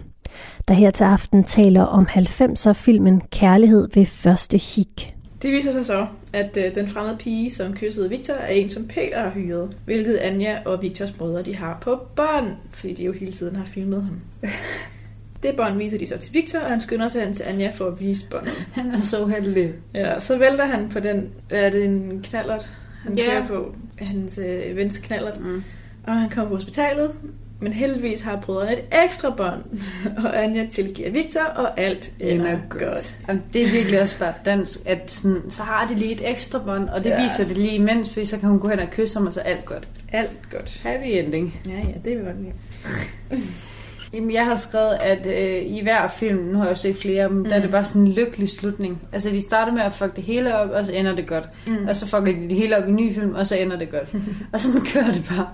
der her til aften taler om 90'er-filmen Kærlighed ved første hik. Det viser sig så, at øh, den fremmede pige, som kyssede Victor, er en, som Peter har hyret. Hvilket Anja og Victors brødre, de har på bånd, fordi de jo hele tiden har filmet ham. Det bånd viser de så til Victor, og han skynder sig hen til Anja for at vise båndet. Han er så heldig. Ja, så vælter han på den, er det, en knallert, han Ja. kører på, hans øh, vens knallert, Mm. og han kommer på hospitalet, men heldigvis har brødrene et ekstra bånd, og Anja tilgiver Victor, og alt ender godt. godt. Jamen, det er virkelig også bare dansk, at sådan, så har de lige et ekstra bånd, og det Ja. viser det lige imens, for så kan hun gå hen og kysse ham, og så er alt godt. Alt godt. Happy ending. Ja, ja, det vil jeg godt lide. Jamen, jeg har skrevet, at øh, i hver film, nu har jeg jo set flere dem, mm. der er det bare sådan en lykkelig slutning. Altså, de starter med at fuck det hele op, og så ender det godt. Mm. Mm. Og så fucker de det hele op i en ny film, og så ender det godt. og sådan kører det bare.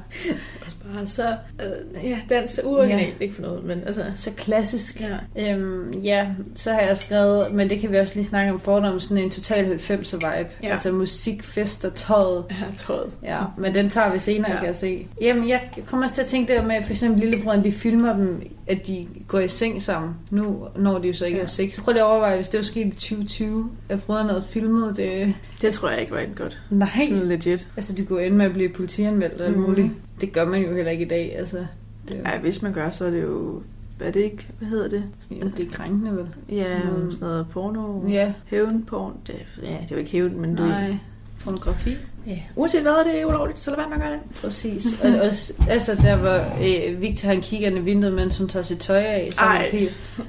Bare så, øh, ja, dans er uoriginalt, ikke for noget, men altså, Så klassisk. ja. Øhm, ja, så har jeg skrevet, men det kan vi også lige snakke om fordom, sådan en total 90'er vibe. Ja. Altså musik, fest og tøjet. Har trådet. Ja, men den tager vi senere, Ja. ja. kan jeg se. Jamen, jeg kommer også til at tænke der med, for eksempel lillebrødren, de filmer dem, at de går i seng sammen. Nu når de jo så ikke Ja. ja. har sex. Prøv lige at overveje, hvis det var sket i 2020, at brødrene havde filmet det. Det tror jeg ikke var et godt. Nej. Sådan legit. Altså, de kunne ende med at blive politianmeldt alt Mhm. muligt. Det gør man jo heller ikke i dag, altså. Det jo... Ja, hvis man gør, så er det jo er det ikke, hvad hedder det? Jamen, det er krænkende, vel? Ja, Mm. sådan noget porno. Ja. Hævnporn. Det, ja, det er jo ikke hævn, men. Nej. Pornografi. Ja. Uanset hvad, det er ulovligt, så lad være med at gøre det. Præcis. og også, altså der hvor øh, Victor han kigger ind i vinduet, mens hun tager sit tøj af, så Ej.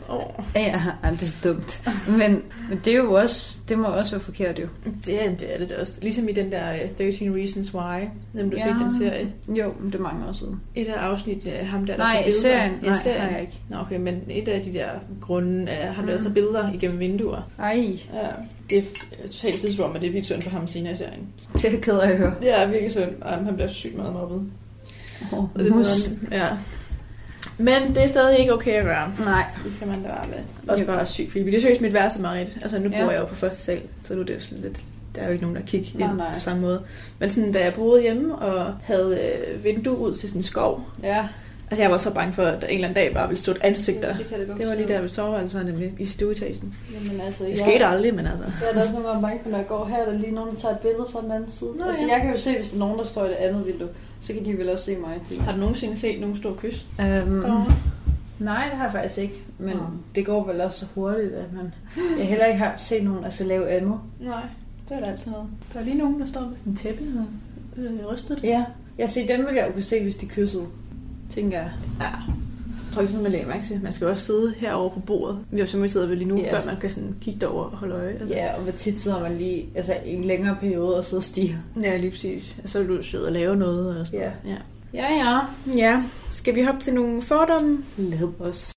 Oh. Ja, det er så dumt. Men, men det er jo også, det må også være forkert jo. Det er, det er det da også. Ligesom i den der øh, 13 Reasons Why, nem du ja. set den serie. Jo, men det er mange år siden. Et af afsnittene af ham der, der Nej, tager billeder. serien. Ja, Nej, serien. har jeg ikke. Nå, okay, men et af de der grunde er ham, der Mm. tager billeder igennem vinduer. Ej, Ja, det er totalt tidsspor, men det er virkelig synd for ham senere i serien. det er jeg ked af at høre. Det er virkelig synd, og han bliver sygt meget mobbet. Oh, det er noget, ja. Men det er stadig ikke okay at gøre. Nej. Så det skal man da bare med. Også bare sygt creepy. Det er seriøst mit værste mareridt. Altså nu Ja. bor jeg jo på første sal, så nu er det jo sådan lidt... Der er jo ikke nogen, der kigger Nej, ind nej. på samme måde. Men sådan, da jeg boede hjemme og havde øh, vindue ud til sådan en skov, Ja. Altså jeg var så bange for, at der en eller anden dag bare ville stå et ansigt der. Det kan det godt Det var lige der ved soveværelset, var nemlig i stueetagen. Jamen altså, Det jeg- skete aldrig, men altså... Jeg er da også nogle gange bange for, når jeg går her, er der lige nogen, der tager et billede fra den anden side. Nå, altså, ja. jeg kan jo se, hvis der er nogen, der står i det andet vindue, så kan de vel også se mig. Har du nogensinde set nogen stå og kysse? Øhm, nej, det har jeg faktisk ikke. Men Nå. det går vel også så hurtigt, at man... Jeg heller ikke har set nogen altså, lave andet. Nej, det er der altid noget. Der er lige nogen, der står med sådan en tæppe og øh, rystet det. Ja, jeg ser dem vil jeg jo kunne se, hvis de kyssede. Tænker jeg. Ja. Jeg tror ikke sådan, man lægger mærke til. Man skal jo også sidde herovre på bordet. Vi har jo simpelthen siddet ved lige nu, Ja. før man kan sådan kigge derover og holde øje. Altså. Ja, og hvor tit sidder man lige altså, en længere periode og sidder og stiger. ja, lige præcis. Og så vil du sidde og lave noget. Og sådan Ja. noget. ja. Ja, ja. Ja, skal vi hoppe til nogle fordomme? Lad os.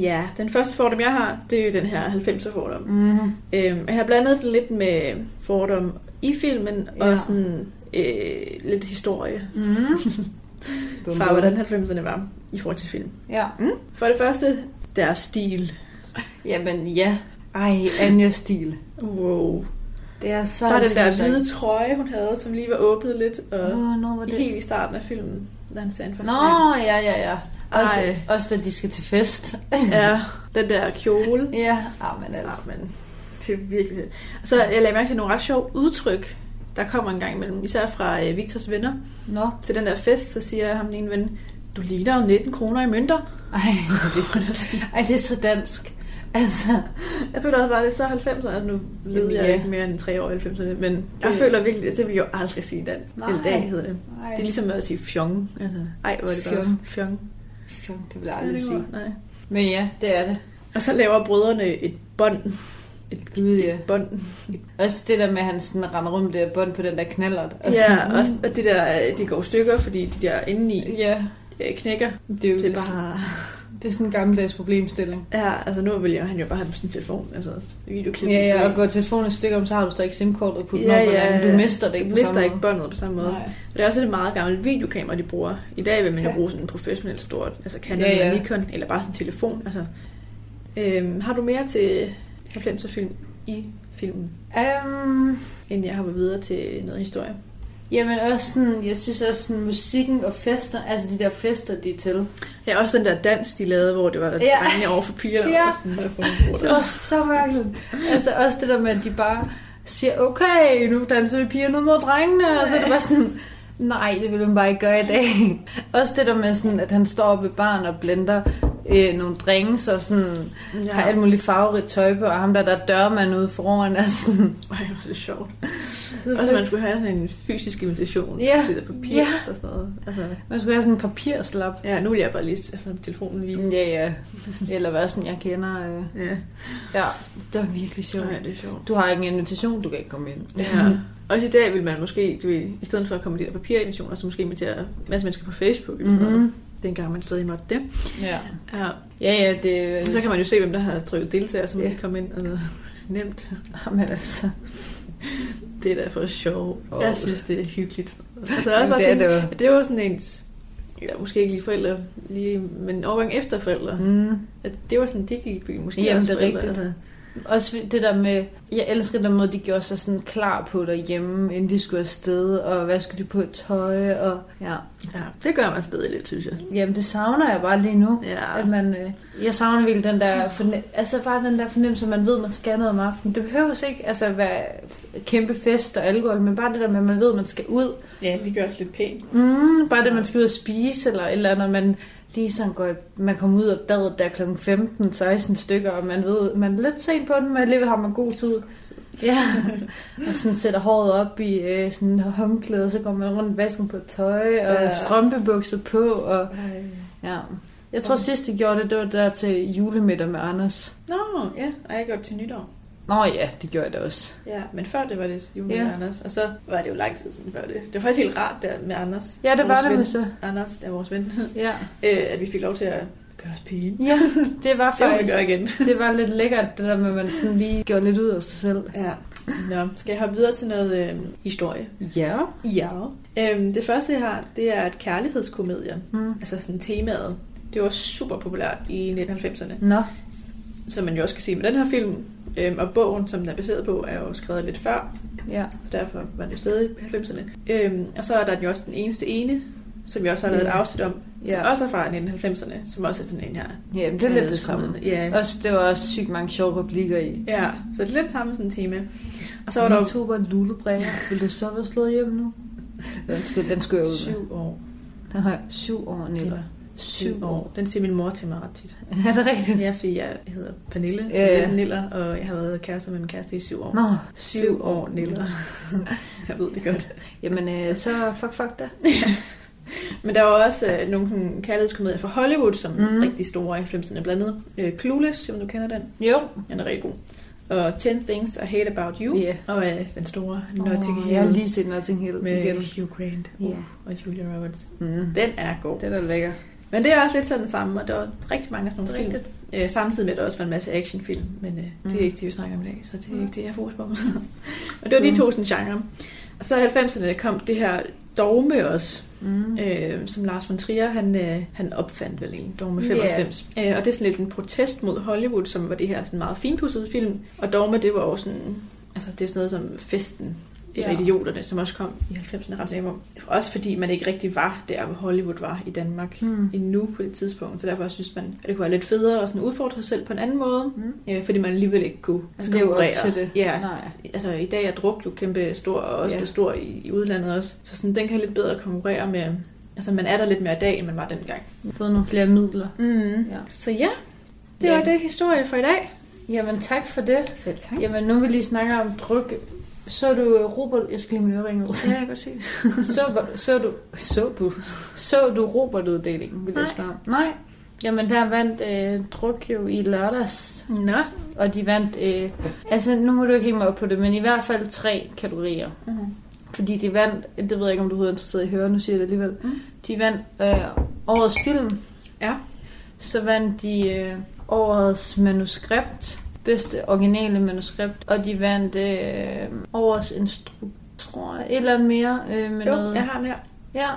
Ja, den første fordom, jeg har, det er jo den her 90'er fordom. Mm. Øhm, jeg har blandet det lidt med fordom i filmen. Ja. og sådan øh, lidt historie Mm. fra, hvordan 90'erne var i forhold til film. Ja. Mm. For det første, deres stil. Jamen ja. Ej, Anja stil. Wow. Det er så... Der er den der 90'er. hvide trøje, hun havde, som lige var åbnet lidt, og Åh, nå, var det... helt i starten af filmen, da han sagde Nå, ja, ja, ja. Også, Ej. også da de skal til fest. Ja, den der kjole. ja, ah, men altså. men det er virkelig... Og så jeg lagde mærke til nogle ret sjove udtryk, der kommer en gang imellem, især fra øh, Victors venner. Nå. Til den der fest, så siger ham den ene ven, du ligner jo 19 kroner i mønter. Ej, Det ej, det er så dansk. Altså, Jeg føler også bare, det er så 90'erne, altså nu levede jeg Ja. ikke mere end tre år i 90'erne, men det... jeg føler virkelig, at det vil jeg jo aldrig sige dansk. Nej. Eller dag hedder det. ej. Det er ligesom at sige fjong. Altså, ej, hvor er det bare Fjong. fjong. Fjong, det vil jeg aldrig sige. Nej. Men ja, det er det. Og så laver brødrene et bånd. Et, Gud, ja. et bånd. Også det der med, at han sådan render rundt det der bånd på den der knaller. Ja, også at det der, øh, de går stykker, fordi de der indeni Ja, øh, knækker. det er jo Det er bare... det er sådan en gammeldags problemstilling. Ja, altså nu vil jeg, han jo bare have det på sin telefon. Altså videoklip. Ja, ja, og går telefonen et stykke om, så har du stadig SIM-kortet og putter Ja, ja, ja, ja. Du mister det Du ikke på mister samme ikke båndet på samme måde. Nej. Og det er også et meget gammelt videokamera, de bruger. I dag vil man jo Ja. bruge sådan en professionelt stort, altså Canon Ja, ja. eller Nikon, eller bare sådan en telefon. Altså, øhm, har du mere til 90'er film i filmen, Um, inden jeg hopper videre til noget historie? jamen også sådan, jeg synes også sådan musikken og fester, altså de der fester, de er til. Ja, også den der dans, de lavede, hvor det var Ja. drengene over for pigerne. Ja. Og sådan, nogle Det var så mærkeligt. Altså også det der med, at de bare siger, okay, nu danser vi pigerne mod drengene, og så er det bare sådan, nej, det vil man bare ikke gøre i dag. Også det der med sådan, at han står oppe ved barn og blender øh, nogle drinks og sådan, ja. Ja. har alt muligt farverigt tøj på, og ham der, der er dørmand ude foran er sådan, Ej, hvor er det sjovt. Også man skulle have sådan en fysisk invitation. Ja. Det der papir Ja. og sådan noget. Altså, man skulle have sådan en papirslap. ja, nu vil jeg bare lige altså, telefonen vise. Ja, ja. Eller hvad sådan, jeg kender. Øh. Ja. Ja, det var virkelig sjovt. Nej, det er sjovt. Du har ikke en invitation, du kan ikke komme ind. Ja. Også i dag vil man måske, du ved, i stedet for at komme med de der papirinvitationer, så måske invitere en masse mennesker på Facebook. Eller sådan noget. Dengang man stadig måtte det. Ja. Ja. Ja, ja, det Og så kan man jo se, hvem der har trykket deltager, så man Ja. kan komme ind. Altså, nemt. Jamen altså. Det er da for sjov. Åh. Jeg synes, det er hyggeligt. Altså, jeg også bare det er tænkt, det at det var sådan ens, ja, måske ikke lige forældre, lige, men en overgang efter forældre. Mm. At det var sådan, det gik i byen. Måske Jamen, også det er forældre, rigtigt. Altså, Også det der med, jeg elsker den måde, de gjorde sig sådan klar på derhjemme, inden de skulle afsted, og hvad skulle de på tøj, og ja. Ja, det gør man stadig lidt, synes jeg. Jamen, det savner jeg bare lige nu. Ja. At man, øh, jeg savner virkelig den der, fornem- altså bare den der fornemmelse, at man ved, at man skal noget om aftenen. Det behøver ikke altså, være kæmpe fest og alkohol, men bare det der med, at man ved, at man skal ud. Ja, det gør os lidt pænt. Mm, bare det, man skal ud og spise, eller eller andet, man lige sådan går, man kommer ud af badet der kl. 15-16 stykker, og man ved, man er lidt sent på den, men alligevel har man god tid. Ja, og sådan sætter håret op i øh, sådan en håndklæde, så går man rundt vasken på tøj, og Ja. strømpebukser på, og ja. Jeg tror sidst, jeg gjorde det, det var der til julemiddag med Anders. Nå, ja, og jeg gjorde det til nytår. Nå ja, det gjorde jeg da også. Ja, men før det var det jul Ja. med Anders, og så var det jo lang tid siden før det. Det var faktisk helt rart der med Anders. Ja, det var det med så. Anders, der er vores ven, Ja, øh, at vi fik lov til at gøre os pæne. ja det var Det må vi faktisk, gøre igen. det var lidt lækkert, det der med, at man sådan lige gjorde lidt ud af sig selv. Ja. Nå, skal jeg hoppe videre til noget øh, historie? Ja. Ja. Øhm, det første, jeg har, det er et kærlighedskomedie. Mm. Altså sådan temaet. Det var super populært i 1990'erne. Nå, Som man jo også kan se med den her film. Øhm, og bogen, som den er baseret på, er jo skrevet lidt før. ja. Så derfor var det stadig i 90'erne. Øhm, og så er der jo også den eneste ene, som jeg også har lavet et Ja. afsnit om. Som Ja. også er fra 1990'erne. Som også er sådan en her. Ja, det er lidt det samme. Ja. Også, det var også sygt mange sjove replikker i. ja, så det er lidt samme sådan tema. Og så var der Vi jo to var lulebræger. Vil du så være slået hjem nu? Den skulle, den skulle jeg ud med. syv år. Den har syv år, Nilla. Eller syv år. Den siger min mor til mig ret tit. Er det rigtigt? Ja, fordi jeg hedder Pernille, så Ja, ja. Niller, og jeg har været kærester med min kæreste i syv år. Nå, Syv år, Niller. jeg ved det godt. Jamen, øh, så fuck, fuck da. Men der var også øh, nogle kærlighedskomedier fra Hollywood, som mm. rigtig store i 90'erne. Blandt andet øh, Clueless, om du kender den. Jo. Den er rigtig god. Og 10 Things I Hate About You. Ja. Og øh, den store Notting Åh, Hill Jeg har lige set Notting Hill med igen. Hugh Grant uh, og Julia Roberts. Mm. Den er god. Det er lækker. Men det er også lidt sådan det samme, og der var rigtig mange af sådan nogle Det er film. Øh, samtidig med, at der også var en masse actionfilm, men øh, det Mm. er ikke det, vi snakker om i dag, så det er ikke det, jeg fokus på. og det var de to sådan genre. Og så i 90'erne kom det her dogme også, Mm. øh, som Lars von Trier, han, øh, han opfandt vel en dogme Ja. 95. Øh, og det er sådan lidt en protest mod Hollywood, som var det her sådan meget finpudsede film. Og dogme, det var også sådan, altså det er sådan noget som Festen, eller Ja. ja. Idioterne, som også kom i 90'erne ret på. Også fordi man ikke rigtig var der, hvor Hollywood var i Danmark Mm. endnu på det tidspunkt. Så derfor synes man, at det kunne være lidt federe at sådan udfordre sig selv på en anden måde. Mm. Øh, fordi man alligevel ikke kunne altså, Leve op til det. Ja, Nej. altså i dag er druk jo kæmpe stor, og også Ja. ja. stor i, i udlandet også. Så sådan, den kan lidt bedre konkurrere med, altså man er der lidt mere i dag, end man var dengang. Fået nogle flere midler. Mm. Ja. Så ja, det Ja. var det historie for i dag. Jamen, tak for det. Selv tak. Jamen, nu vil lige snakke om druk. Så du øh, Robert... Jeg skal lige min øreringe ud. Ja, jeg kan godt se det. så, så du... Så du... Så du Robert-uddelingen, vil jeg Nej. spørge. Nej. Jamen, der vandt øh, druk jo i lørdags. Nå. Og de vandt... Øh, altså, nu må du ikke hænge mig op på det, men i hvert fald tre kategorier. Mm-hmm. Fordi de vandt... Det ved jeg ikke, om du er interesseret i at høre, nu siger jeg det alligevel. Mm. De vandt øh, årets film. Ja. Så vandt de øh, årets manuskript, bedste originale manuskript, og de vandt øh, årets instruktør, et eller andet mere øh, med Jo, noget. jeg har den her. Ja,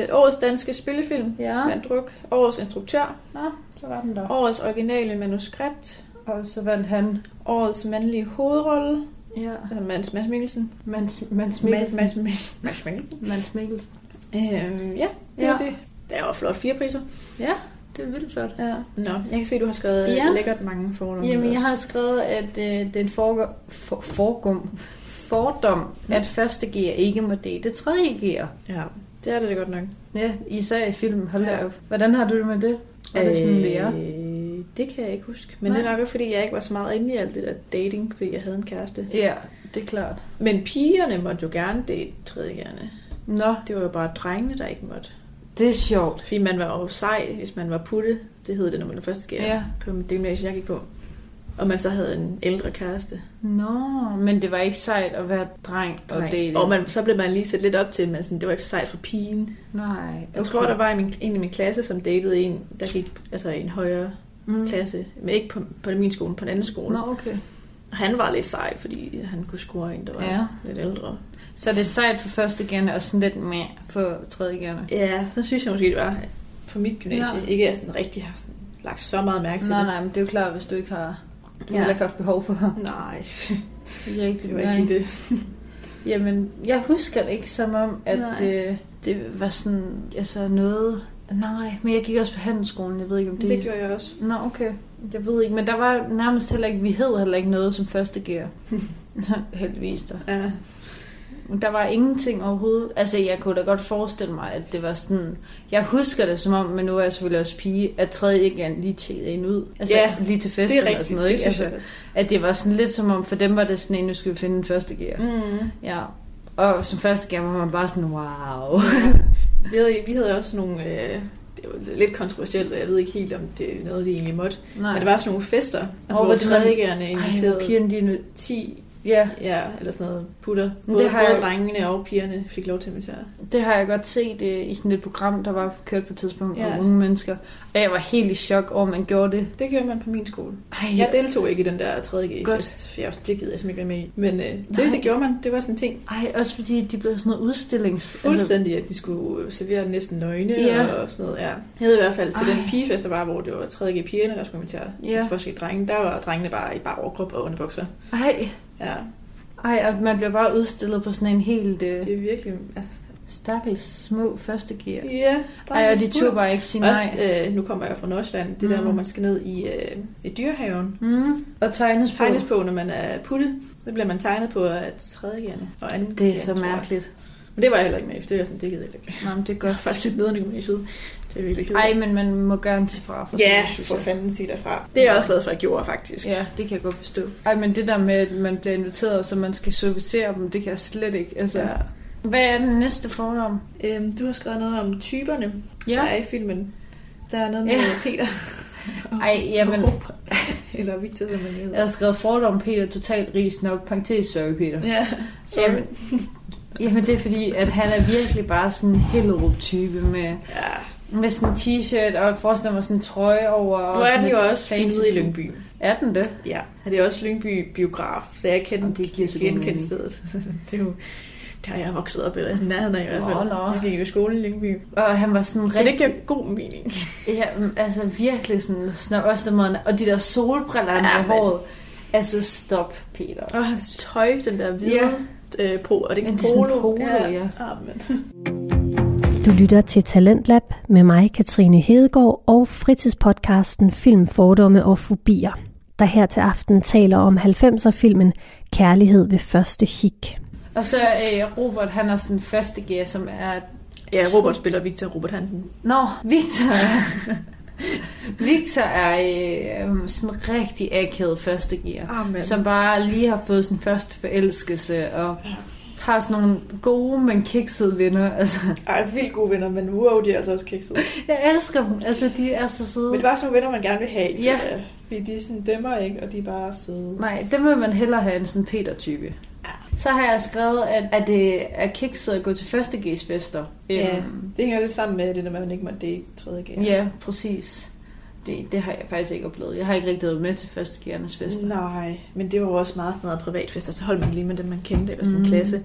Øh, årets danske spillefilm. ja. Vandt druk. Årets instruktør. Nå, så var den der. Årets originale manuskript. Og så vandt han, Årets mandlige hovedrolle. ja, Altså Mads, Mads Mikkelsen. Mads Mads, Mikkelsen. Mads, Mads, Mads Mikkelsen. Mads Mikkelsen. Øh, ja, det Ja. var det. Det var flot. Fire priser. Ja, det er vildt flot. Ja. Nå, jeg kan se, at du har skrevet Ja. ja. lækkert mange fordomme. Jamen, jeg har skrevet, at øh, det er en forgum, for, forgum, fordom, at første gear ikke må date tredje gear. Ja, det er det da godt nok. Ja, især i filmen. Hold da Ja. op. Hvordan har du det med det? Er det sådan, det er? Øh, det kan jeg ikke huske. Men Nej. det er nok også, fordi jeg ikke var så meget inde i alt det der dating, fordi jeg havde en kæreste. Ja, det er klart. Men pigerne måtte jo gerne date tredje gerne. Nå, Det var jo bare drengene, der ikke måtte. Det er sjovt. Fordi man var jo sej, hvis man var putte. Det hed det, når man var første gear Ja. på det gymnasie, jeg gik på. Og man så havde en ældre kæreste. Nå, men det var ikke sejt at være dreng og Dreng. date. Og man, så blev man lige sat lidt op til, men sådan, det var ikke sejt for pigen. Nej. Jeg tror, der var en, min- en i min klasse, som datede en, der gik altså, en højere mm. klasse. Men ikke på, på min skole, på en anden skole. Nå, okay. Og han var lidt sej, fordi han kunne score en, der var ja. lidt ældre. Så det er sejt for første gerne, og sådan lidt mere for tredje gerne. Ja, så synes jeg måske, det var på mit gymnasie. Ja. Ja. Ikke at jeg sådan rigtig har sådan lagt så meget mærke til Nej, det. nej, men det er jo klart, hvis du ikke har har heller ikke haft behov for. Nej, Rigtig, det var ikke lige det. Jamen, jeg husker det ikke som om, at Nej. øh, det var sådan, altså noget... Nej, men jeg gik også på handelsskolen, jeg ved ikke om det... Det gjorde jeg også. Nå, okay. Jeg ved ikke, men der var nærmest heller ikke, vi hed heller ikke noget som første gear. Heldigvis der. Ja. Der var ingenting overhovedet. Altså, jeg kunne da godt forestille mig, at det var sådan... Jeg husker det som om, men nu er jeg selvfølgelig også pige, at tredje gerne lige tjekkede en ud. Altså, Ja, lige til Det festen og sådan noget, det ikke? Altså, at det var sådan lidt som om, for dem var det sådan en, nu skal vi finde den første gear. Mm. Ja. Og som første gear var man bare sådan, wow. Vi havde, vi havde også nogle... Øh, det var lidt kontroversielt, og jeg ved ikke helt, om det er noget, de egentlig måtte. Nej. Men der var sådan nogle fester, altså, hvor hvor det var- tredjegærende Ej, inviterede pigerne de er nødt. 10 Ja, ja, eller sådan noget putter. Både, det har både jeg- drengene og pigerne fik lov til at invitere. det har jeg godt set øh, i sådan et program, der var kørt på et tidspunkt Ja. om unge mennesker. Og jeg var helt i chok over, at man gjorde det. Det gjorde man på min skole. Ej, Jeg deltog ikke i den der 3. G Godt. fest, for jeg, det gider jeg simpelthen ikke være med i. Men øh, det, det gjorde man. Det var sådan en ting. Ej, også fordi de blev sådan noget udstillings... Fuldstændig, at de skulle servere næsten nøgne Ja. og sådan noget. Ja. Jeg havde i hvert fald til Ej. den pigefest, der var, hvor det var 3. G pigerne, der skulle invitere. Ja. Ja. Første G drenge. Der var drengene bare i bare overkrop og underbukser. Ej, Ja, ej, og man bliver bare udstillet på sådan en helt øh, det er virkelig... Altså, stakkels små første gear. ja, Ej, og de turde bare ikke sige nej. Også, øh, nu kommer jeg fra Nordsjælland. Det der, Mm. hvor man skal ned i, øh, i dyrehaven. Mm. Og tegnes på. Tegnes på, når man er putte. Så bliver man tegnet på af tredjegerne og anden Det er gear, så mærkeligt. Men det var jeg heller ikke med, for det er sådan, det gider jeg ikke. Nå, men det er Jeg godt. er faktisk lidt nederne i gymnasiet. Det er virkelig kedeligt. Ej, men man må gerne til fra. For Ja, synes for jeg. fanden sige derfra. Det er jeg også glad for, at jeg gjorde, faktisk. Ja, det kan jeg godt forstå. Ej, men det der med, at man bliver inviteret, så man skal servicere dem, det kan jeg slet ikke. Altså, Ja. Hvad er den næste fordom? Øhm, du har skrevet noget om typerne, Ja. der er i filmen. Der er noget med Ja. Peter. Ej, jamen, Eller Victor, som man jeg hedder. har skrevet fordom Peter, totalt ris nok, parentes, sorry Peter. Ja, sorry. Jamen, jamen, det er fordi, at han er virkelig bare sådan en Hellerup-type med, Ja. med sådan en t-shirt og forestiller mig sådan en trøje over. Nu er sådan den jo også filmet i. Lyngby. Er den det? Ja, det er også Lyngby biograf, så jeg kendte det giver genkendt mening. stedet. det er jo det har jeg vokset op eller i nærheden af i hvert fald. Nå, nå. Jeg gik jo i skole i Lyngby. Og han var sådan Så det rigtig... giver god mening. Ja, altså virkelig sådan, sådan måde, og de der solbriller Ja, ja, med håret. Altså, stop, Peter. Og hans tøj, den der hvide Ja. Øh, po, og det er ikke det er sådan polo. polo, ja. Ah, men. Du lytter til Talentlab med mig, Katrine Hedegaard, og fritidspodcasten Film, Fordomme og Fobier, der her til aften taler om 90'er-filmen Kærlighed ved første hik. Og så øh, Robert, han er sådan første gear, som er... Ja, Robert spiller Victor Robert Hansen. Nå, Victor Victor er øh, sådan en rigtig akavet første gear. Amen. Som bare lige har fået sin første forelskelse, og har sådan nogle gode, men kiksede venner. Altså, Ej, vildt gode venner, men wow, de er altså også kiksede. jeg elsker dem. Altså, de er så søde. Men det er bare sådan nogle venner, man gerne vil have. Ja. føler jeg. Fordi de sådan dømmer ikke, og de er bare søde. Nej, dem vil man hellere have en sådan Peter-type. Så har jeg skrevet, at, at det er kikset at gå til første G's fester. Ja, Øhm, det hænger lidt sammen med det, at man ikke må date tredje gang. ja, præcis. Det, det har jeg faktisk ikke oplevet. Jeg har ikke rigtig været med til første G'ernes fester. Nej, men det var jo også meget sådan noget privatfester, så holdt man lige med dem, man kendte, eller en Mm. klasse.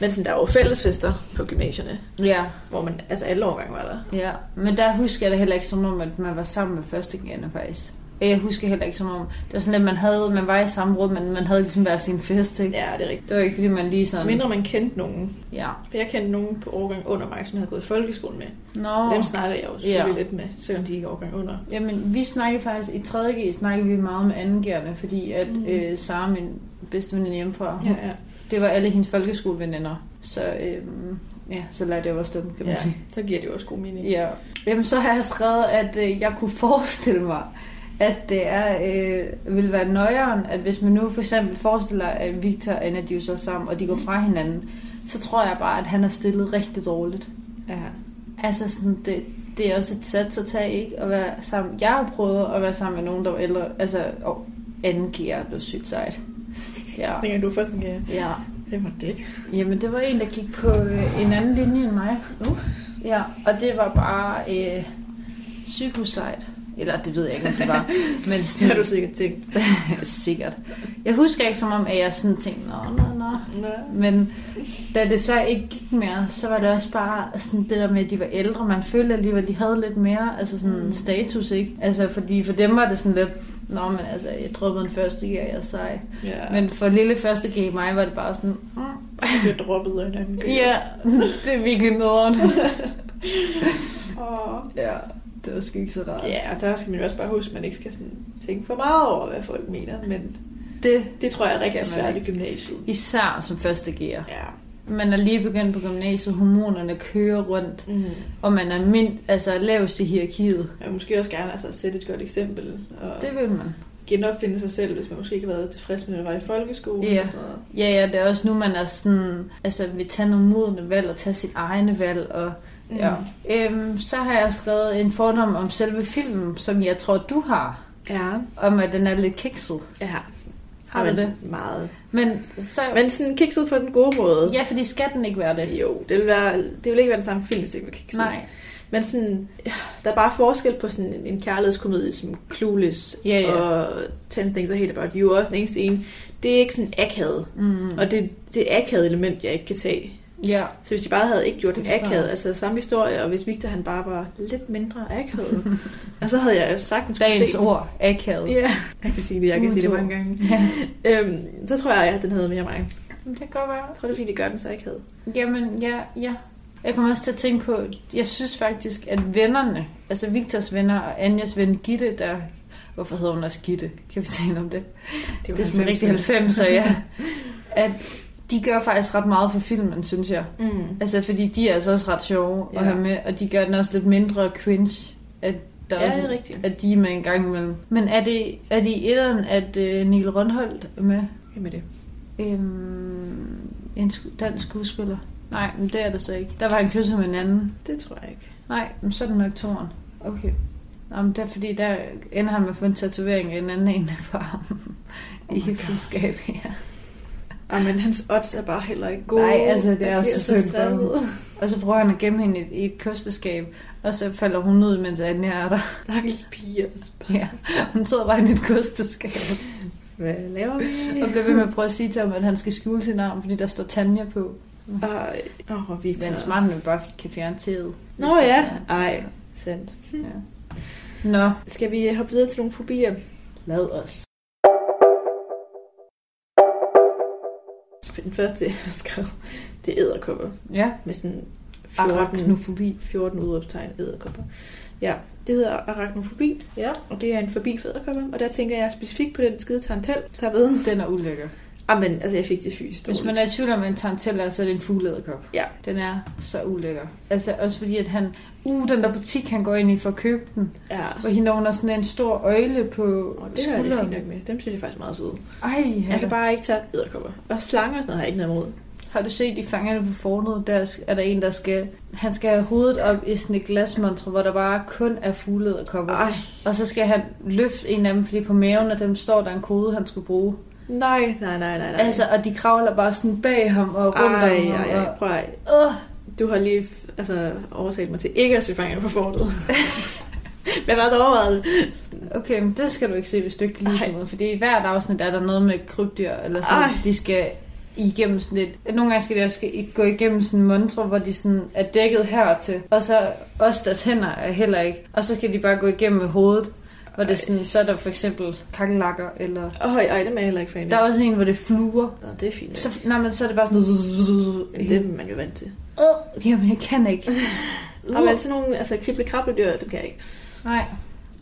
Men sådan, der var jo fællesfester på gymnasierne, Ja, hvor man, altså alle årgange var der. ja. Men der husker jeg det heller ikke som om, at man var sammen med første G'erne faktisk. Jeg husker heller ikke som om, det var sådan lidt, man havde, man var i samme rum, men man havde ligesom hver sin fest, ikke? Ja, det er rigtigt. Det var ikke fordi, man lige sådan... Mindre man kendte nogen. Ja. For jeg kendte nogen på årgang under mig, som jeg havde gået i folkeskolen med. Nå. Og dem snakkede jeg jo selvfølgelig Ja. lidt med, selvom de ikke er årgang under. Jamen, vi snakkede faktisk, i 3.G snakkede vi meget med anden G'erne, fordi at Mm. øh, Sara, min bedste veninde hjemmefra, Ja, ja. det var alle hendes folkeskoleveninder. Så øhm, ja, så lærte jeg også dem, kan man ja. sige. Så giver det jo også god mening. Ja. Jamen, så har jeg skrevet, at øh, jeg kunne forestille mig, at det er, øh, vil være nøjeren, at hvis man nu for eksempel forestiller, at Victor og Anna de er så sammen, og de går fra hinanden, så tror jeg bare, at han er stillet rigtig dårligt. ja. Altså sådan, det, det er også et sats at tage, ikke? At være sammen. Jeg har prøvet at være sammen med nogen, der var ældre. Altså, og anden gear blev sygt sejt. Ja. Dengang du var først en ja. Hvem var det? Jamen, det var en, der gik på øh, en anden linje end mig. Uh. Ja, og det var bare øh, psykosejt. Eller det ved jeg ikke, om det var. Men sådan, har du sikkert tænkt. sikkert. Jeg husker ikke som om, at jeg sådan tænkte, nå, nå, nå. Men da det så ikke gik mere, så var det også bare sådan det der med, at de var ældre. Man følte alligevel, at de havde lidt mere altså sådan Mm. status, ikke? Altså, fordi for dem var det sådan lidt, Nå, men altså, jeg droppede en første G, jeg er sej. Ja. Men for lille første G i mig var det bare sådan, mm, jeg droppet en anden gør. ja, det er virkelig nederen. Åh. ja, det var sgu ikke så rart. Ja, og der skal man jo også bare huske, at man ikke skal sådan tænke for meget over, hvad folk mener. Men Det, det tror jeg er rigtig svært i gymnasiet. især som første G'er. Ja. Man er lige begyndt på gymnasiet, hormonerne kører rundt, Mm. og man er mind, altså lavest i hierarkiet. Jeg vil måske også gerne altså, sætte et godt eksempel. Og Det vil man. genopfinde sig selv, hvis man måske ikke har været tilfreds med, at var i folkeskolen. Ja. Og sådan noget. Ja, ja, det er også nu, man er sådan, altså vil tage nogle modne valg og tage sit egne valg. Og. Ja. øhm, så har jeg skrevet en fordom om selve filmen, som jeg tror, du har. Ja. Om at den er lidt kikset. Ja. Har Men det? Meget. Men så... Men sådan kikset på den gode måde. Ja, fordi skal den ikke være det? Jo, det vil, være, det vil ikke være den samme film, hvis det ikke var kikset. Nej. Men sådan, der er bare forskel på sådan en, kærlighedskomedie som Clueless Ja, ja. og Ten Things I Hate About You, og også den eneste en. Det er ikke sådan akavet. Mm. Og det, det er akavet element, jeg ikke kan tage. Ja. Så hvis de bare havde ikke gjort den akavet, altså samme historie, og hvis Victor han bare var lidt mindre akavet, og så havde jeg sagtens kunne Dagens se... ord, akavet. Ja, jeg kan sige det, jeg kan sige det mange gange. Ja. Øhm, så tror jeg, at den havde mere mig. Det kan godt være. Jeg tror, er fordi, det gør den så akavet. Jamen, ja, ja. Jeg kommer også til at tænke på, jeg synes faktisk, at vennerne, altså Victors venner og Anjas ven Gitte, der... Hvorfor hedder hun også Gitte? Kan vi tale om det? Det, Det er sådan rigtig 90'er, ja. At de gør faktisk ret meget for filmen, synes jeg. Mm. Altså, fordi de er altså også ret sjove Ja. at have med, og de gør den også lidt mindre cringe, at der Ja, også, det er rigtigt. at de er med en gang imellem. Men er det, er det i etteren, at uh, Neil Rønholdt er med? Hvem er det? Øhm, en sku- dansk skuespiller? Nej, men det er det så ikke. Der var en kysser med en anden. Det tror jeg ikke. Nej, men så er det nok toren. Okay. Nå, men det er fordi, der ender han med at få en tatovering af en anden en for ham. Oh I fuldskab, ja. Ah, men hans odds er bare heller ikke gode. Nej, altså, det er så stresset. Og så prøver han at gemme hende i et, i et kosteskab, og så falder hun ud, mens Anja er der. Stakkels piger. Ja, hun sidder bare i et kosteskab, Hvad laver vi? og bliver ved med at prøve at sige til ham, at han skal skjule sin arm, fordi der står Tanja på. Ej, åh, oh, Victor. Men smart, at bare kan fjerne tæet. Nå ja. Ej, sandt. ja. Nå, Skal vi hoppe videre til nogle fobier? lad os. Den første, jeg har skrevet, det er æderkopper. Ja, Med sådan 14, arachnofobi. 14 udråbstegn æderkopper. Ja, det hedder arachnofobi, Ja. og det er en fobi for æderkopper. Og der tænker jeg specifikt på den skide tarantel, der ved. Den er ulækker. Jamen, altså jeg fik det fysisk Hvis man er i tvivl om, en tarantel er, så er det en fugleæderkop. Ja. Den er så ulækker. Altså også fordi, at han... Uh, den der butik, han går ind i for at købe den. Ja, Hvor hende hun har sådan en stor øjle på og det er det skulderen. fint nok med. Dem synes jeg faktisk er meget søde. Ej, Jeg kan bare ikke tage æderkopper. Og slanger og sådan noget har jeg ikke noget imod. Har du set i fangerne på fornet, der er der en, der skal... Han skal have hovedet op i sådan et glasmontre, hvor der bare kun er fuglederkopper. Ej, Og så skal han løfte en af dem, fordi på maven af dem står der en kode, han skulle bruge. Nej, nej, nej, nej. nej. Altså, og de kravler bare sådan bag ham og rundt ej, om ham. ej, ej, Og, prøv ej. Du har lige altså, overtalt mig til ikke at se fangerne på fortet. Men jeg har faktisk overvejet okay, men det skal du ikke se, hvis du ikke kan lide sådan noget. Fordi i hvert afsnit er der noget med krybdyr, eller sådan, Ej. de skal igennem sådan et... Nogle gange skal de også skal gå igennem sådan en montre, hvor de sådan er dækket hertil. Og så også deres hænder er heller ikke. Og så skal de bare gå igennem med hovedet. Hvor det er sådan, så er der for eksempel kakkelakker, eller... Åh, ej, ej, dem er jeg heller ikke fan af. Der er også en, hvor det fluer. Nå, det er fint. Så, nej, men så er det bare sådan... Men det er man jo vant til. Øh, Jamen, jeg kan ikke. Og men sådan nogle altså, krible krabledyr, dem kan jeg ikke. Nej.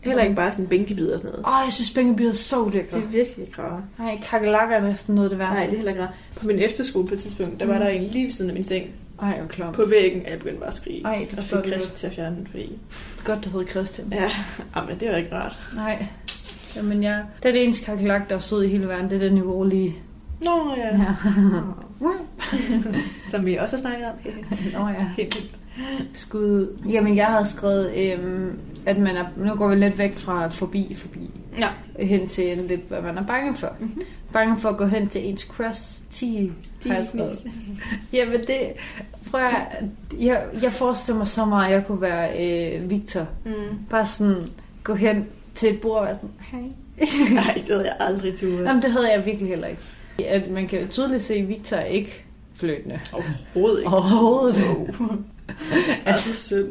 Heller ikke bare sådan bænkebider og sådan noget. Åh, jeg synes, bænkebider er så lækre. Det er virkelig rart. Nej, kakkelakker er næsten noget af det værste. Nej, det er heller ikke. På min efterskole på et tidspunkt, der var der en lige ved siden af min seng. Ej, hvor klam. På væggen, og jeg begyndte bare at skrige. Ej, det og fik Christian til at fjerne den, fordi... Godt, du hedder Christian. Ja, ah, men det var ikke rart. Nej. Jamen, jeg... Det er det eneste kakelak, der er sød i hele verden. Det er den urolige. Nå ja. Ja. Som vi også har snakket om. Nå ja. Helt vildt. Skud. Jamen, jeg har skrevet, øhm, at man er... Nu går vi lidt væk fra forbi, forbi. Ja. Hen til lidt, hvad man er bange for. Mhm. Bange for at gå hen til ens crush 10. har jeg skrevet. Jamen, det... Prøv at, jeg, jeg forestiller mig så meget, at jeg kunne være øh, Victor. Mm. Bare sådan gå hen til et bord og være sådan, hej. Nej, det havde jeg aldrig turet. Jamen, det havde jeg virkelig heller ikke. At man kan jo tydeligt se, at Victor er ikke fløtende. Overhovedet ikke. Overhovedet. altså synd.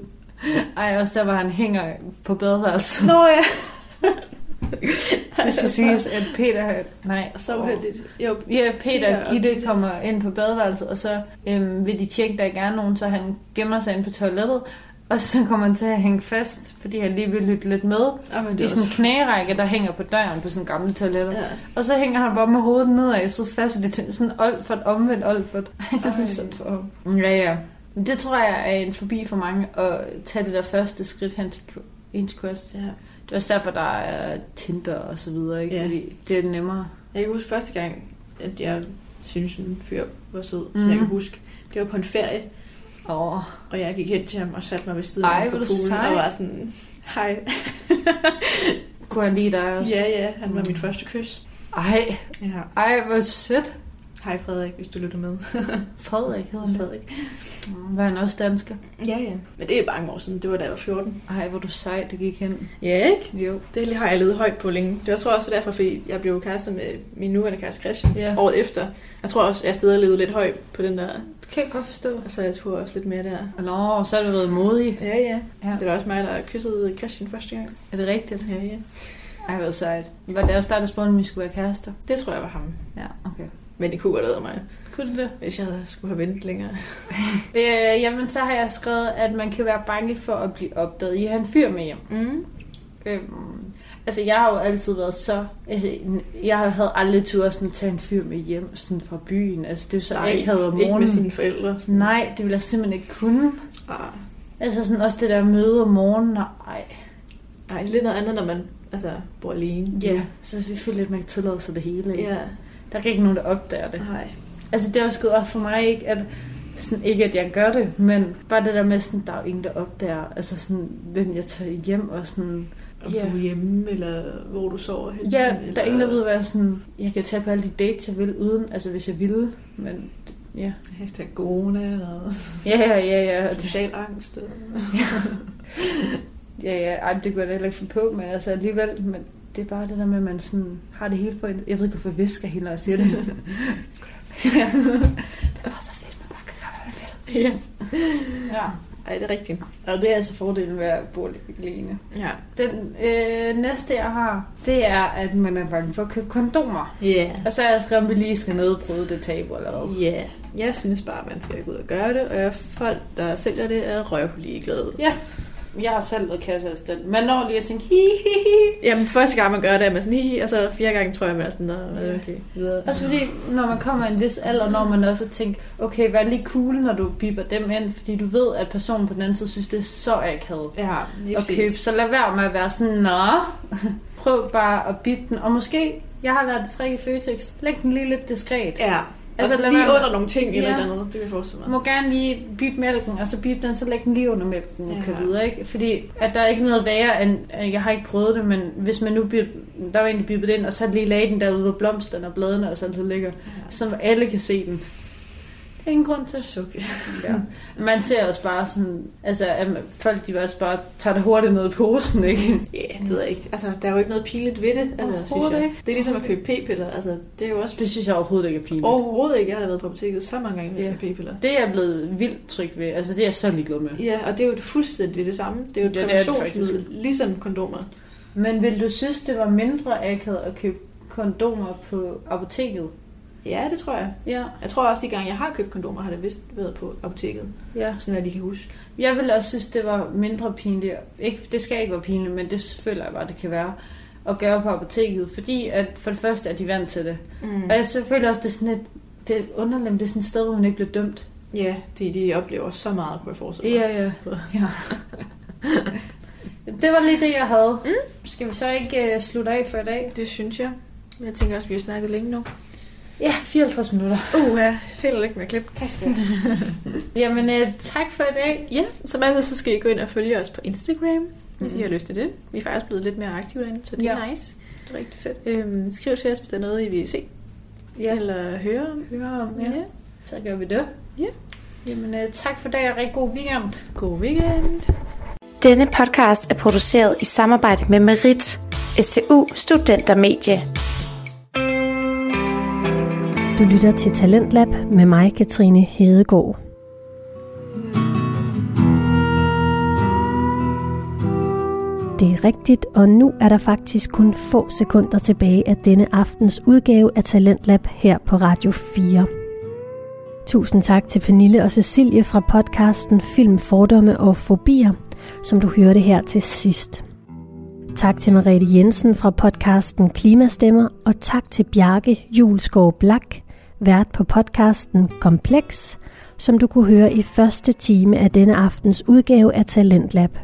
Ej, også der, hvor han hænger på badeværelset. Nå ja. Det skal siges, at Peter... Nej. Så uheldigt. Jo, Ja, Peter og Gitte kommer ind på badeværelset, og så øhm, vil de tjekke, der ikke er nogen, så han gemmer sig ind på toilettet. Og så kommer han til at hænge fast, fordi han lige vil lytte lidt med. Jamen, Det er sådan en knærække, der hænger på døren på sådan gamle toiletter. Ja. Og så hænger han bare med hovedet nedad, så fast. Det er sådan Olfert, omvendt Olfert. Jeg Ej. synes sådan for ham. Ja, ja. Det tror jeg er en forbi for mange, at tage det der første skridt hen til ens quest. Ja. Det er også derfor, der er Tinder og så videre, ikke? Ja. Fordi det er nemmere. Jeg kan huske første gang, at jeg synes, en fyr var sød, som Mhm. jeg kan huske. Det var på en ferie, Åh, og jeg gik hen til ham og satte mig ved siden Ej, af på poolen sej. og var sådan, hej. kunne jeg lide dig også? ja, ja, han var mit første kys. Ej, Ja. ej, hvor sødt. Hej Frederik, hvis du lytter med. Frederik hedder han. Frederik. Var han også dansker? Ja, ja. Men det er mange år siden. Det var da jeg var 14. Ej, hvor du sej, det gik hen. Ja, ikke? Jo. Det har jeg levet højt på længe. Det var tror jeg også derfor, fordi jeg blev kærester med min nuværende kæreste Christian Ja. året efter. Jeg tror også, jeg stadig levede lidt højt på den der, Det kan jeg godt forstå. så jeg tog også lidt mere der. Nå, så har du været modig. Ja, ja. Ja. Det var også mig, der kyssede Christian første gang. Er det rigtigt? Ja, ja. Ej, hvor sejt. Var det også dig, der spurgte, om vi skulle være kærester? Det tror jeg var ham. Ja, okay. Men det kunne godt have mig, Kunne du det? hvis jeg havde skulle have ventet længere. Øh, jamen, så har jeg skrevet, at man kan være bange for at blive opdaget. I har en fyr med hjem. Mm. Øhm, altså, jeg har jo altid været så... Altså, jeg havde aldrig tur sådan tage en fyr med hjem sådan fra byen. Altså, det er så ikke havde om ikke med morgenen. sine forældre. Sådan. Nej, det ville jeg simpelthen ikke kunne. Ah. Altså sådan også det der møde om morgenen, Nej, det er lidt noget andet, når man altså, bor alene. ja, så vi føler lidt, at man kan tillade sig det hele. Ja, Der er ikke nogen, der opdager det. nej. Altså det er også gået op for mig, ikke at, sådan, ikke at jeg gør det, men bare det der med, sådan, der er jo ingen, der opdager, altså sådan, hvem jeg tager hjem, og sådan, Om Ja. du er hjemme, eller hvor du sover henne. ja, eller... der er ingen, der ved, hvad jeg sådan, jeg kan tage på alle de dates, jeg vil, uden, altså hvis jeg ville, men ja. Hashtag corona og Ja, ja, ja, ja, social angst. Og... ja, ja, ej, det kunne jeg da heller ikke finde på, men altså alligevel, men det er bare det der med, at man sådan har det hele for jeg ved ikke, hvorfor jeg visker helt, når jeg siger det. ja. Det er bare så fedt, man bare kan gøre, hvad man vil. ja. Ja. Ej, det er rigtigt. Og det er altså fordelen ved at bo alene. Ja. Den øh, næste, jeg har, det er, at man er bange for at købe kondomer. Ja. Yeah. Og så er jeg skrevet, at vi lige skal nedbryde det tabu, eller hvad? Ja, yeah. jeg synes bare, man skal gå ud og gøre det, og jeg, folk, der sælger det, er røvligeglade. Ja. Jeg har selv været kasseassistent. Man når lige at tænke, hi, hi, hi. Jamen, første gang man gør det, er man sådan, hi, og så fire gange tror jeg, man er sådan, "Nå, okay, videre. Også fordi, når man kommer i en vis alder, når man også tænker, okay, vær lige cool, når du biber dem ind, fordi du ved, at personen på den anden side synes, det er så akavet Ja, lige at købe. Så lad være med at være sådan, nå, prøv bare at bibe den. Og måske, jeg har lært det trick i Føtex, læg den lige lidt diskret. Ja, Altså, altså lige under nogle ting eller Ja. ja. eller andet, det kan jeg forestille mig. må gerne lige bibe mælken, og så bibe den, så læg den lige under mælken og Ja. køre videre, ikke? Fordi at der er ikke noget værre, end, jeg har ikke prøvet det, men hvis man nu bib, der var egentlig bippet ind, og så lige lagde den derude, hvor blomsterne og bladene og sådan så ligger, så alle kan se den. Ingen grund til. Sukke. Ja. Man ser også bare sådan, altså at folk de også bare tager det hurtigt ned i posen, ikke? Ja, det ved jeg ikke. Altså, der er jo ikke noget pinligt ved det, altså, synes jeg. ikke. Det er ligesom at købe p-piller, altså, det er jo også... Det synes jeg overhovedet ikke er pinligt. Overhovedet ikke. Jeg har da været på apoteket så mange gange med yeah. p-piller. Det er jeg blevet vildt tryg ved. Altså det er jeg så ligeglad med. Ja, og det er jo det fuldstændig det samme. Det er jo et Ja, præventionsmiddel, ligesom kondomer. Men vil du synes, det var mindre akavet at købe kondomer på apoteket? Ja, det tror jeg. Ja, Jeg tror også, de gange, jeg har købt kondomer, har det vist været på apoteket. ja. Sådan hvad de kan huske. Jeg ville også synes, det var mindre pinligt. Ikke, det skal ikke være pinligt, men det føler jeg bare, det kan være at gøre på apoteket. Fordi at for det første er de vant til det. Mm. Og jeg selvfølgelig også, det er sådan et, det er underligt, men det er sådan et sted, hvor man ikke bliver dømt. Ja, de, de oplever så meget, kunne jeg forestille mig. Ja, ja. ja. det var lige det, jeg havde. Mm. Skal vi så ikke uh, slutte af for i dag? Det synes jeg. Jeg tænker også, at vi har snakket længe nu. Ja, 54 minutter. Uh, ja. Helt ikke med klip. Tak skal du have. Jamen, uh, tak for i dag. Ja, som altid, så skal I gå ind og følge os på Instagram, hvis Mhm. I har lyst til det. Vi er faktisk blevet lidt mere aktive derinde, så det er Ja. nice. Det er rigtig fedt. Øhm, skriv til os, hvis der er noget, I vil se Ja, eller høre om. høre om. Ja. Ja. Så gør vi det. Ja. Jamen, uh, tak for i dag, og rigtig god weekend. God weekend. Denne podcast er produceret i samarbejde med Merit, STU Studentermedie. Du lytter til Talentlab med mig, Katrine Hedegaard. Det er rigtigt, og nu er der faktisk kun få sekunder tilbage af denne aftens udgave af Talentlab her på Radio 4. Tusind tak til Pernille og Cecilie fra podcasten Film, Fordomme og Fobier, som du hørte her til sidst. Tak til Mariette Jensen fra podcasten Klimastemmer, og tak til Bjarke Julskov Blak, vært på podcasten Kompleks, som du kunne høre i første time af denne aftens udgave af Talentlab.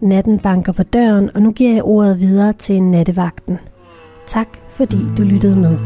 Natten banker på døren, og nu giver jeg ordet videre til nattevagten. Tak fordi du lyttede med.